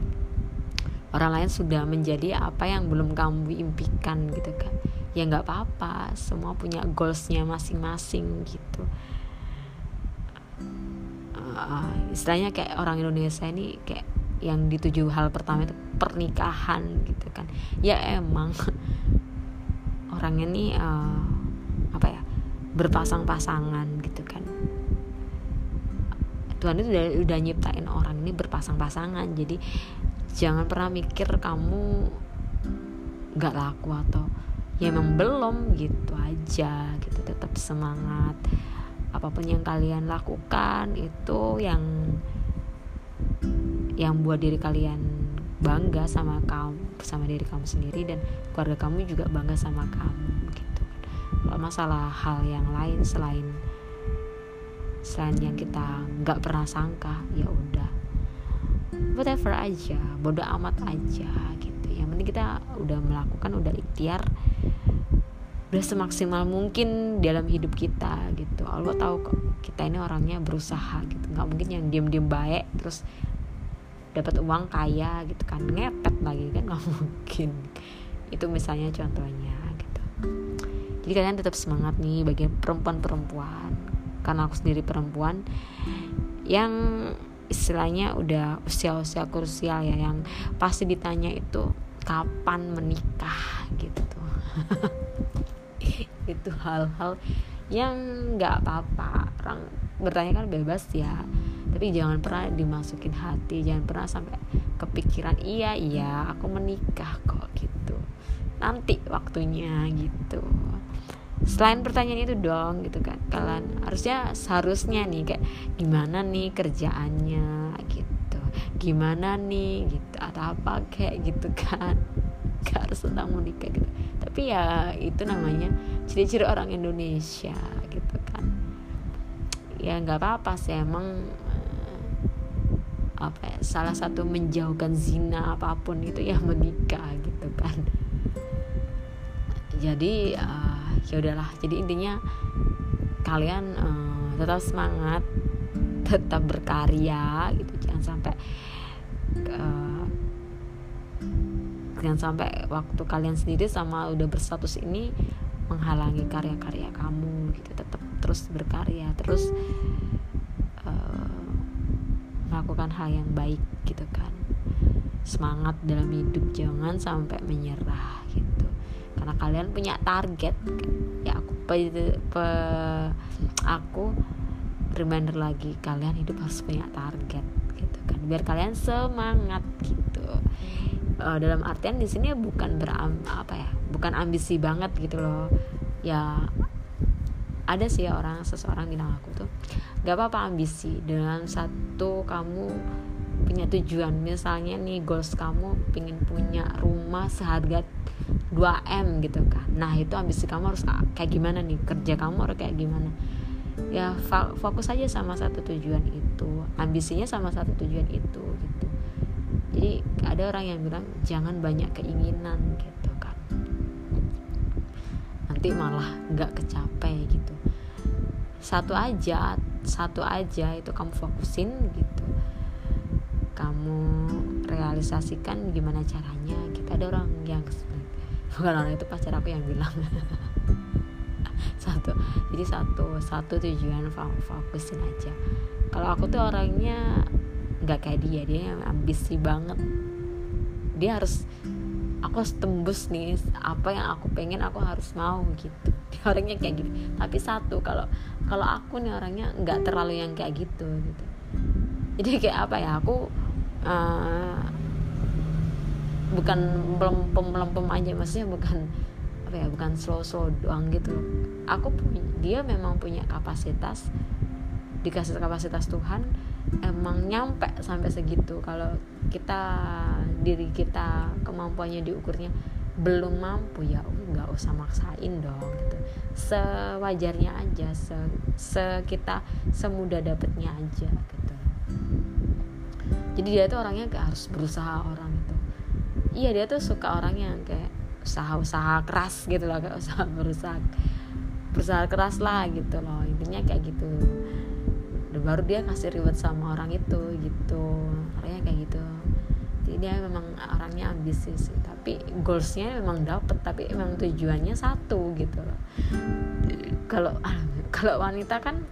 orang lain sudah menjadi apa yang belum kamu impikan gitu kan. Ya nggak apa-apa semua punya goalsnya masing-masing gitu. Uh, istilahnya kayak orang Indonesia ini kayak yang dituju hal pertama itu pernikahan gitu kan. Ya emang orangnya nih uh, berpasang-pasangan gitu kan. Tuhan itu udah, udah nyiptain orang ini berpasang-pasangan. Jadi jangan pernah mikir kamu nggak laku atau ya emang belum gitu aja gitu. Tetap semangat. Apa pun yang kalian lakukan itu yang yang buat diri kalian bangga sama kamu sama diri kamu sendiri. Dan keluarga kamu juga bangga sama kamu masalah hal yang lain selain selain yang kita nggak pernah sangka ya udah. Whatever aja bodoh amat aja gitu. Yang penting kita udah melakukan udah ikhtiar udah semaksimal mungkin dalam hidup kita gitu. Allah tahu kok kita ini orangnya berusaha gitu. Nggak mungkin yang diem diem baik terus dapat uang kaya gitu kan. Ngepet lagi kan nggak mungkin. Itu misalnya contohnya gitu jadi kalian tetap semangat nih bagi perempuan-perempuan. Karena aku sendiri perempuan yang istilahnya udah usia-usia krusial ya yang pasti ditanya itu kapan menikah? gitu. Itu hal-hal yang nggak apa-apa. Orang bertanya kan bebas ya. Tapi jangan pernah dimasukin hati jangan pernah sampai kepikiran iya iya aku menikah kok gitu nanti waktunya gitu. Selain pertanyaan itu dong gitu kan. Kalian harusnya seharusnya nih kayak gimana nih kerjaannya gitu. Gimana nih gitu atau apa kayak gitu kan. Gak harus tentang menikah gitu. Tapi ya itu namanya ciri-ciri orang Indonesia gitu kan. Ya nggak apa-apa sih emang eh, apa ya, salah satu menjauhkan zina apa pun itu ya menikah gitu kan jadi uh, ya udahlah. Jadi intinya kalian uh, tetap semangat tetap berkarya gitu. Jangan sampai uh, jangan sampai waktu kalian sendiri sama udah berstatus ini menghalangi karya-karya kamu gitu. Tetap terus berkarya terus uh, melakukan hal yang baik gitu kan. Semangat dalam hidup. Jangan sampai menyerah karena kalian punya target ya aku pe, pe, aku reminder lagi kalian hidup harus punya target gitu kan. Biar kalian semangat gitu. Uh, dalam artian di sini bukan beram apa ya bukan ambisi banget gitu loh. Ya ada sih orang seseorang bilang aku tuh gak apa-apa ambisi dengan satu kamu punya tujuan. Misalnya nih goals kamu pengen punya rumah seharga 2M gitu kan. Nah itu ambisi kamu harus kayak gimana nih? Kerja kamu harus kayak gimana? Ya fokus aja sama satu tujuan itu. Ambisinya sama satu tujuan itu gitu. Jadi ada orang yang bilang jangan banyak keinginan gitu kan. Nanti malah nggak kecapai gitu. Satu aja satu aja itu kamu fokusin gitu kamu realisasikan gimana caranya kita ada orang yang bukan orang itu pacar aku yang bilang. Satu jadi satu satu tujuan fokusin aja. Kalau aku tuh orangnya nggak kayak dia dia yang ambisi banget. Dia harus aku harus tembus nih apa yang aku pengen aku harus mau gitu. Orangnya kayak gitu. Tapi satu kalau kalau aku nih orangnya nggak terlalu yang kayak gitu gitu. Jadi kayak apa ya aku uh, bukan melempem melempem aja maksudnya bukan apa ya bukan slow slow doang gitu. Aku punya dia memang punya kapasitas dikasih kapasitas Tuhan emang nyampe sampai segitu. Kalau kita diri kita kemampuannya diukurnya belum mampu ya nggak usah maksain dong gitu. Sewajarnya aja se, se kita semudah dapetnya aja gitu jadi dia tuh orangnya kayak harus berusaha orang itu iya dia tuh suka orang yang kayak usaha-usaha keras gitu loh kayak usaha berusaha berusaha keras lah gitu loh. Intinya kayak gitu. Dan baru dia kasih reward sama orang itu gitu. Orangnya kayak gitu. Jadi dia memang orangnya ambisius sih. Tapi goalsnya memang dapet tapi memang tujuannya satu gitu loh. Kalau kalau wanita kan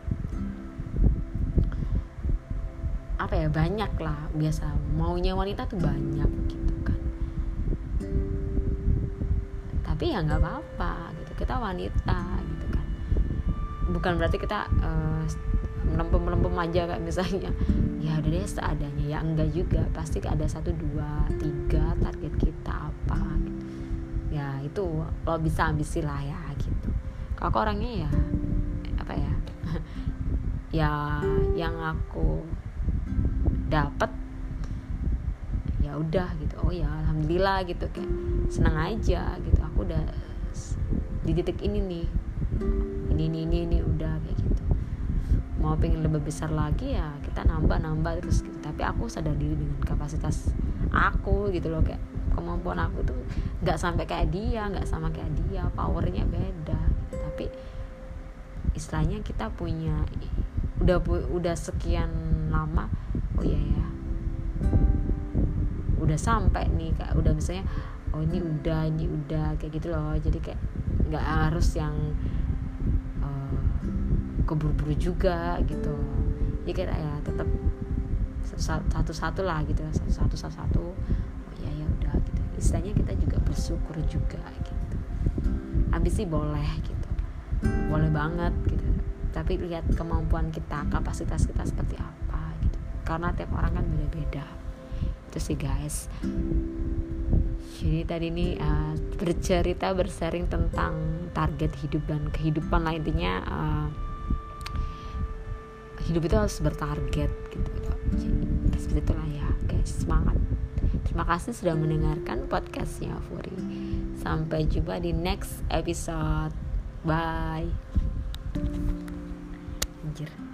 apa ya banyak lah biasa. Maunya wanita tuh banyak gitu kan. Tapi ya nggak apa-apa gitu kita wanita gitu kan. Bukan berarti kita uh, melempem melempem aja kayak misalnya ya udah deh seadanya. Ya enggak juga pasti ada satu dua tiga target kita apa gitu. ya itu lo bisa ambisi lah ya gitu. Kalau orangnya ya apa ya ya yang aku dapat ya udah gitu. Oh ya alhamdulillah gitu kayak senang aja gitu. Aku udah di titik ini nih. Ini ini ini, ini udah kayak gitu. Mau pengen lebih besar lagi ya kita nambah nambah terus gitu. tapi aku sadar diri dengan kapasitas aku gitu loh kayak kemampuan aku tuh nggak sampai kayak dia nggak sama kayak dia powernya beda. Tapi istilahnya kita punya udah udah sekian lama oh iya ya udah sampai nih kayak udah misalnya oh ini udah ini udah kayak gitu loh. Jadi kayak nggak harus yang keburu-buru juga gitu. Ya kira ya tetap satu-satu lah gitu satu-satu satu-satu. Oh ya ya udah gitu. Istilahnya kita juga bersyukur juga gitu. Habis sih boleh gitu. Boleh banget gitu. Tapi lihat kemampuan kita kapasitas kita seperti apa karena tiap orang kan beda-beda. Itu sih guys. Jadi tadi ini uh, bercerita bersharing tentang target hidup dan kehidupan lah intinya uh, hidup itu harus bertarget gitu. Jadi seperti itulah ya guys semangat. Terima kasih sudah mendengarkan podcastnya Furi. Sampai jumpa di next episode. Bye. Anjir.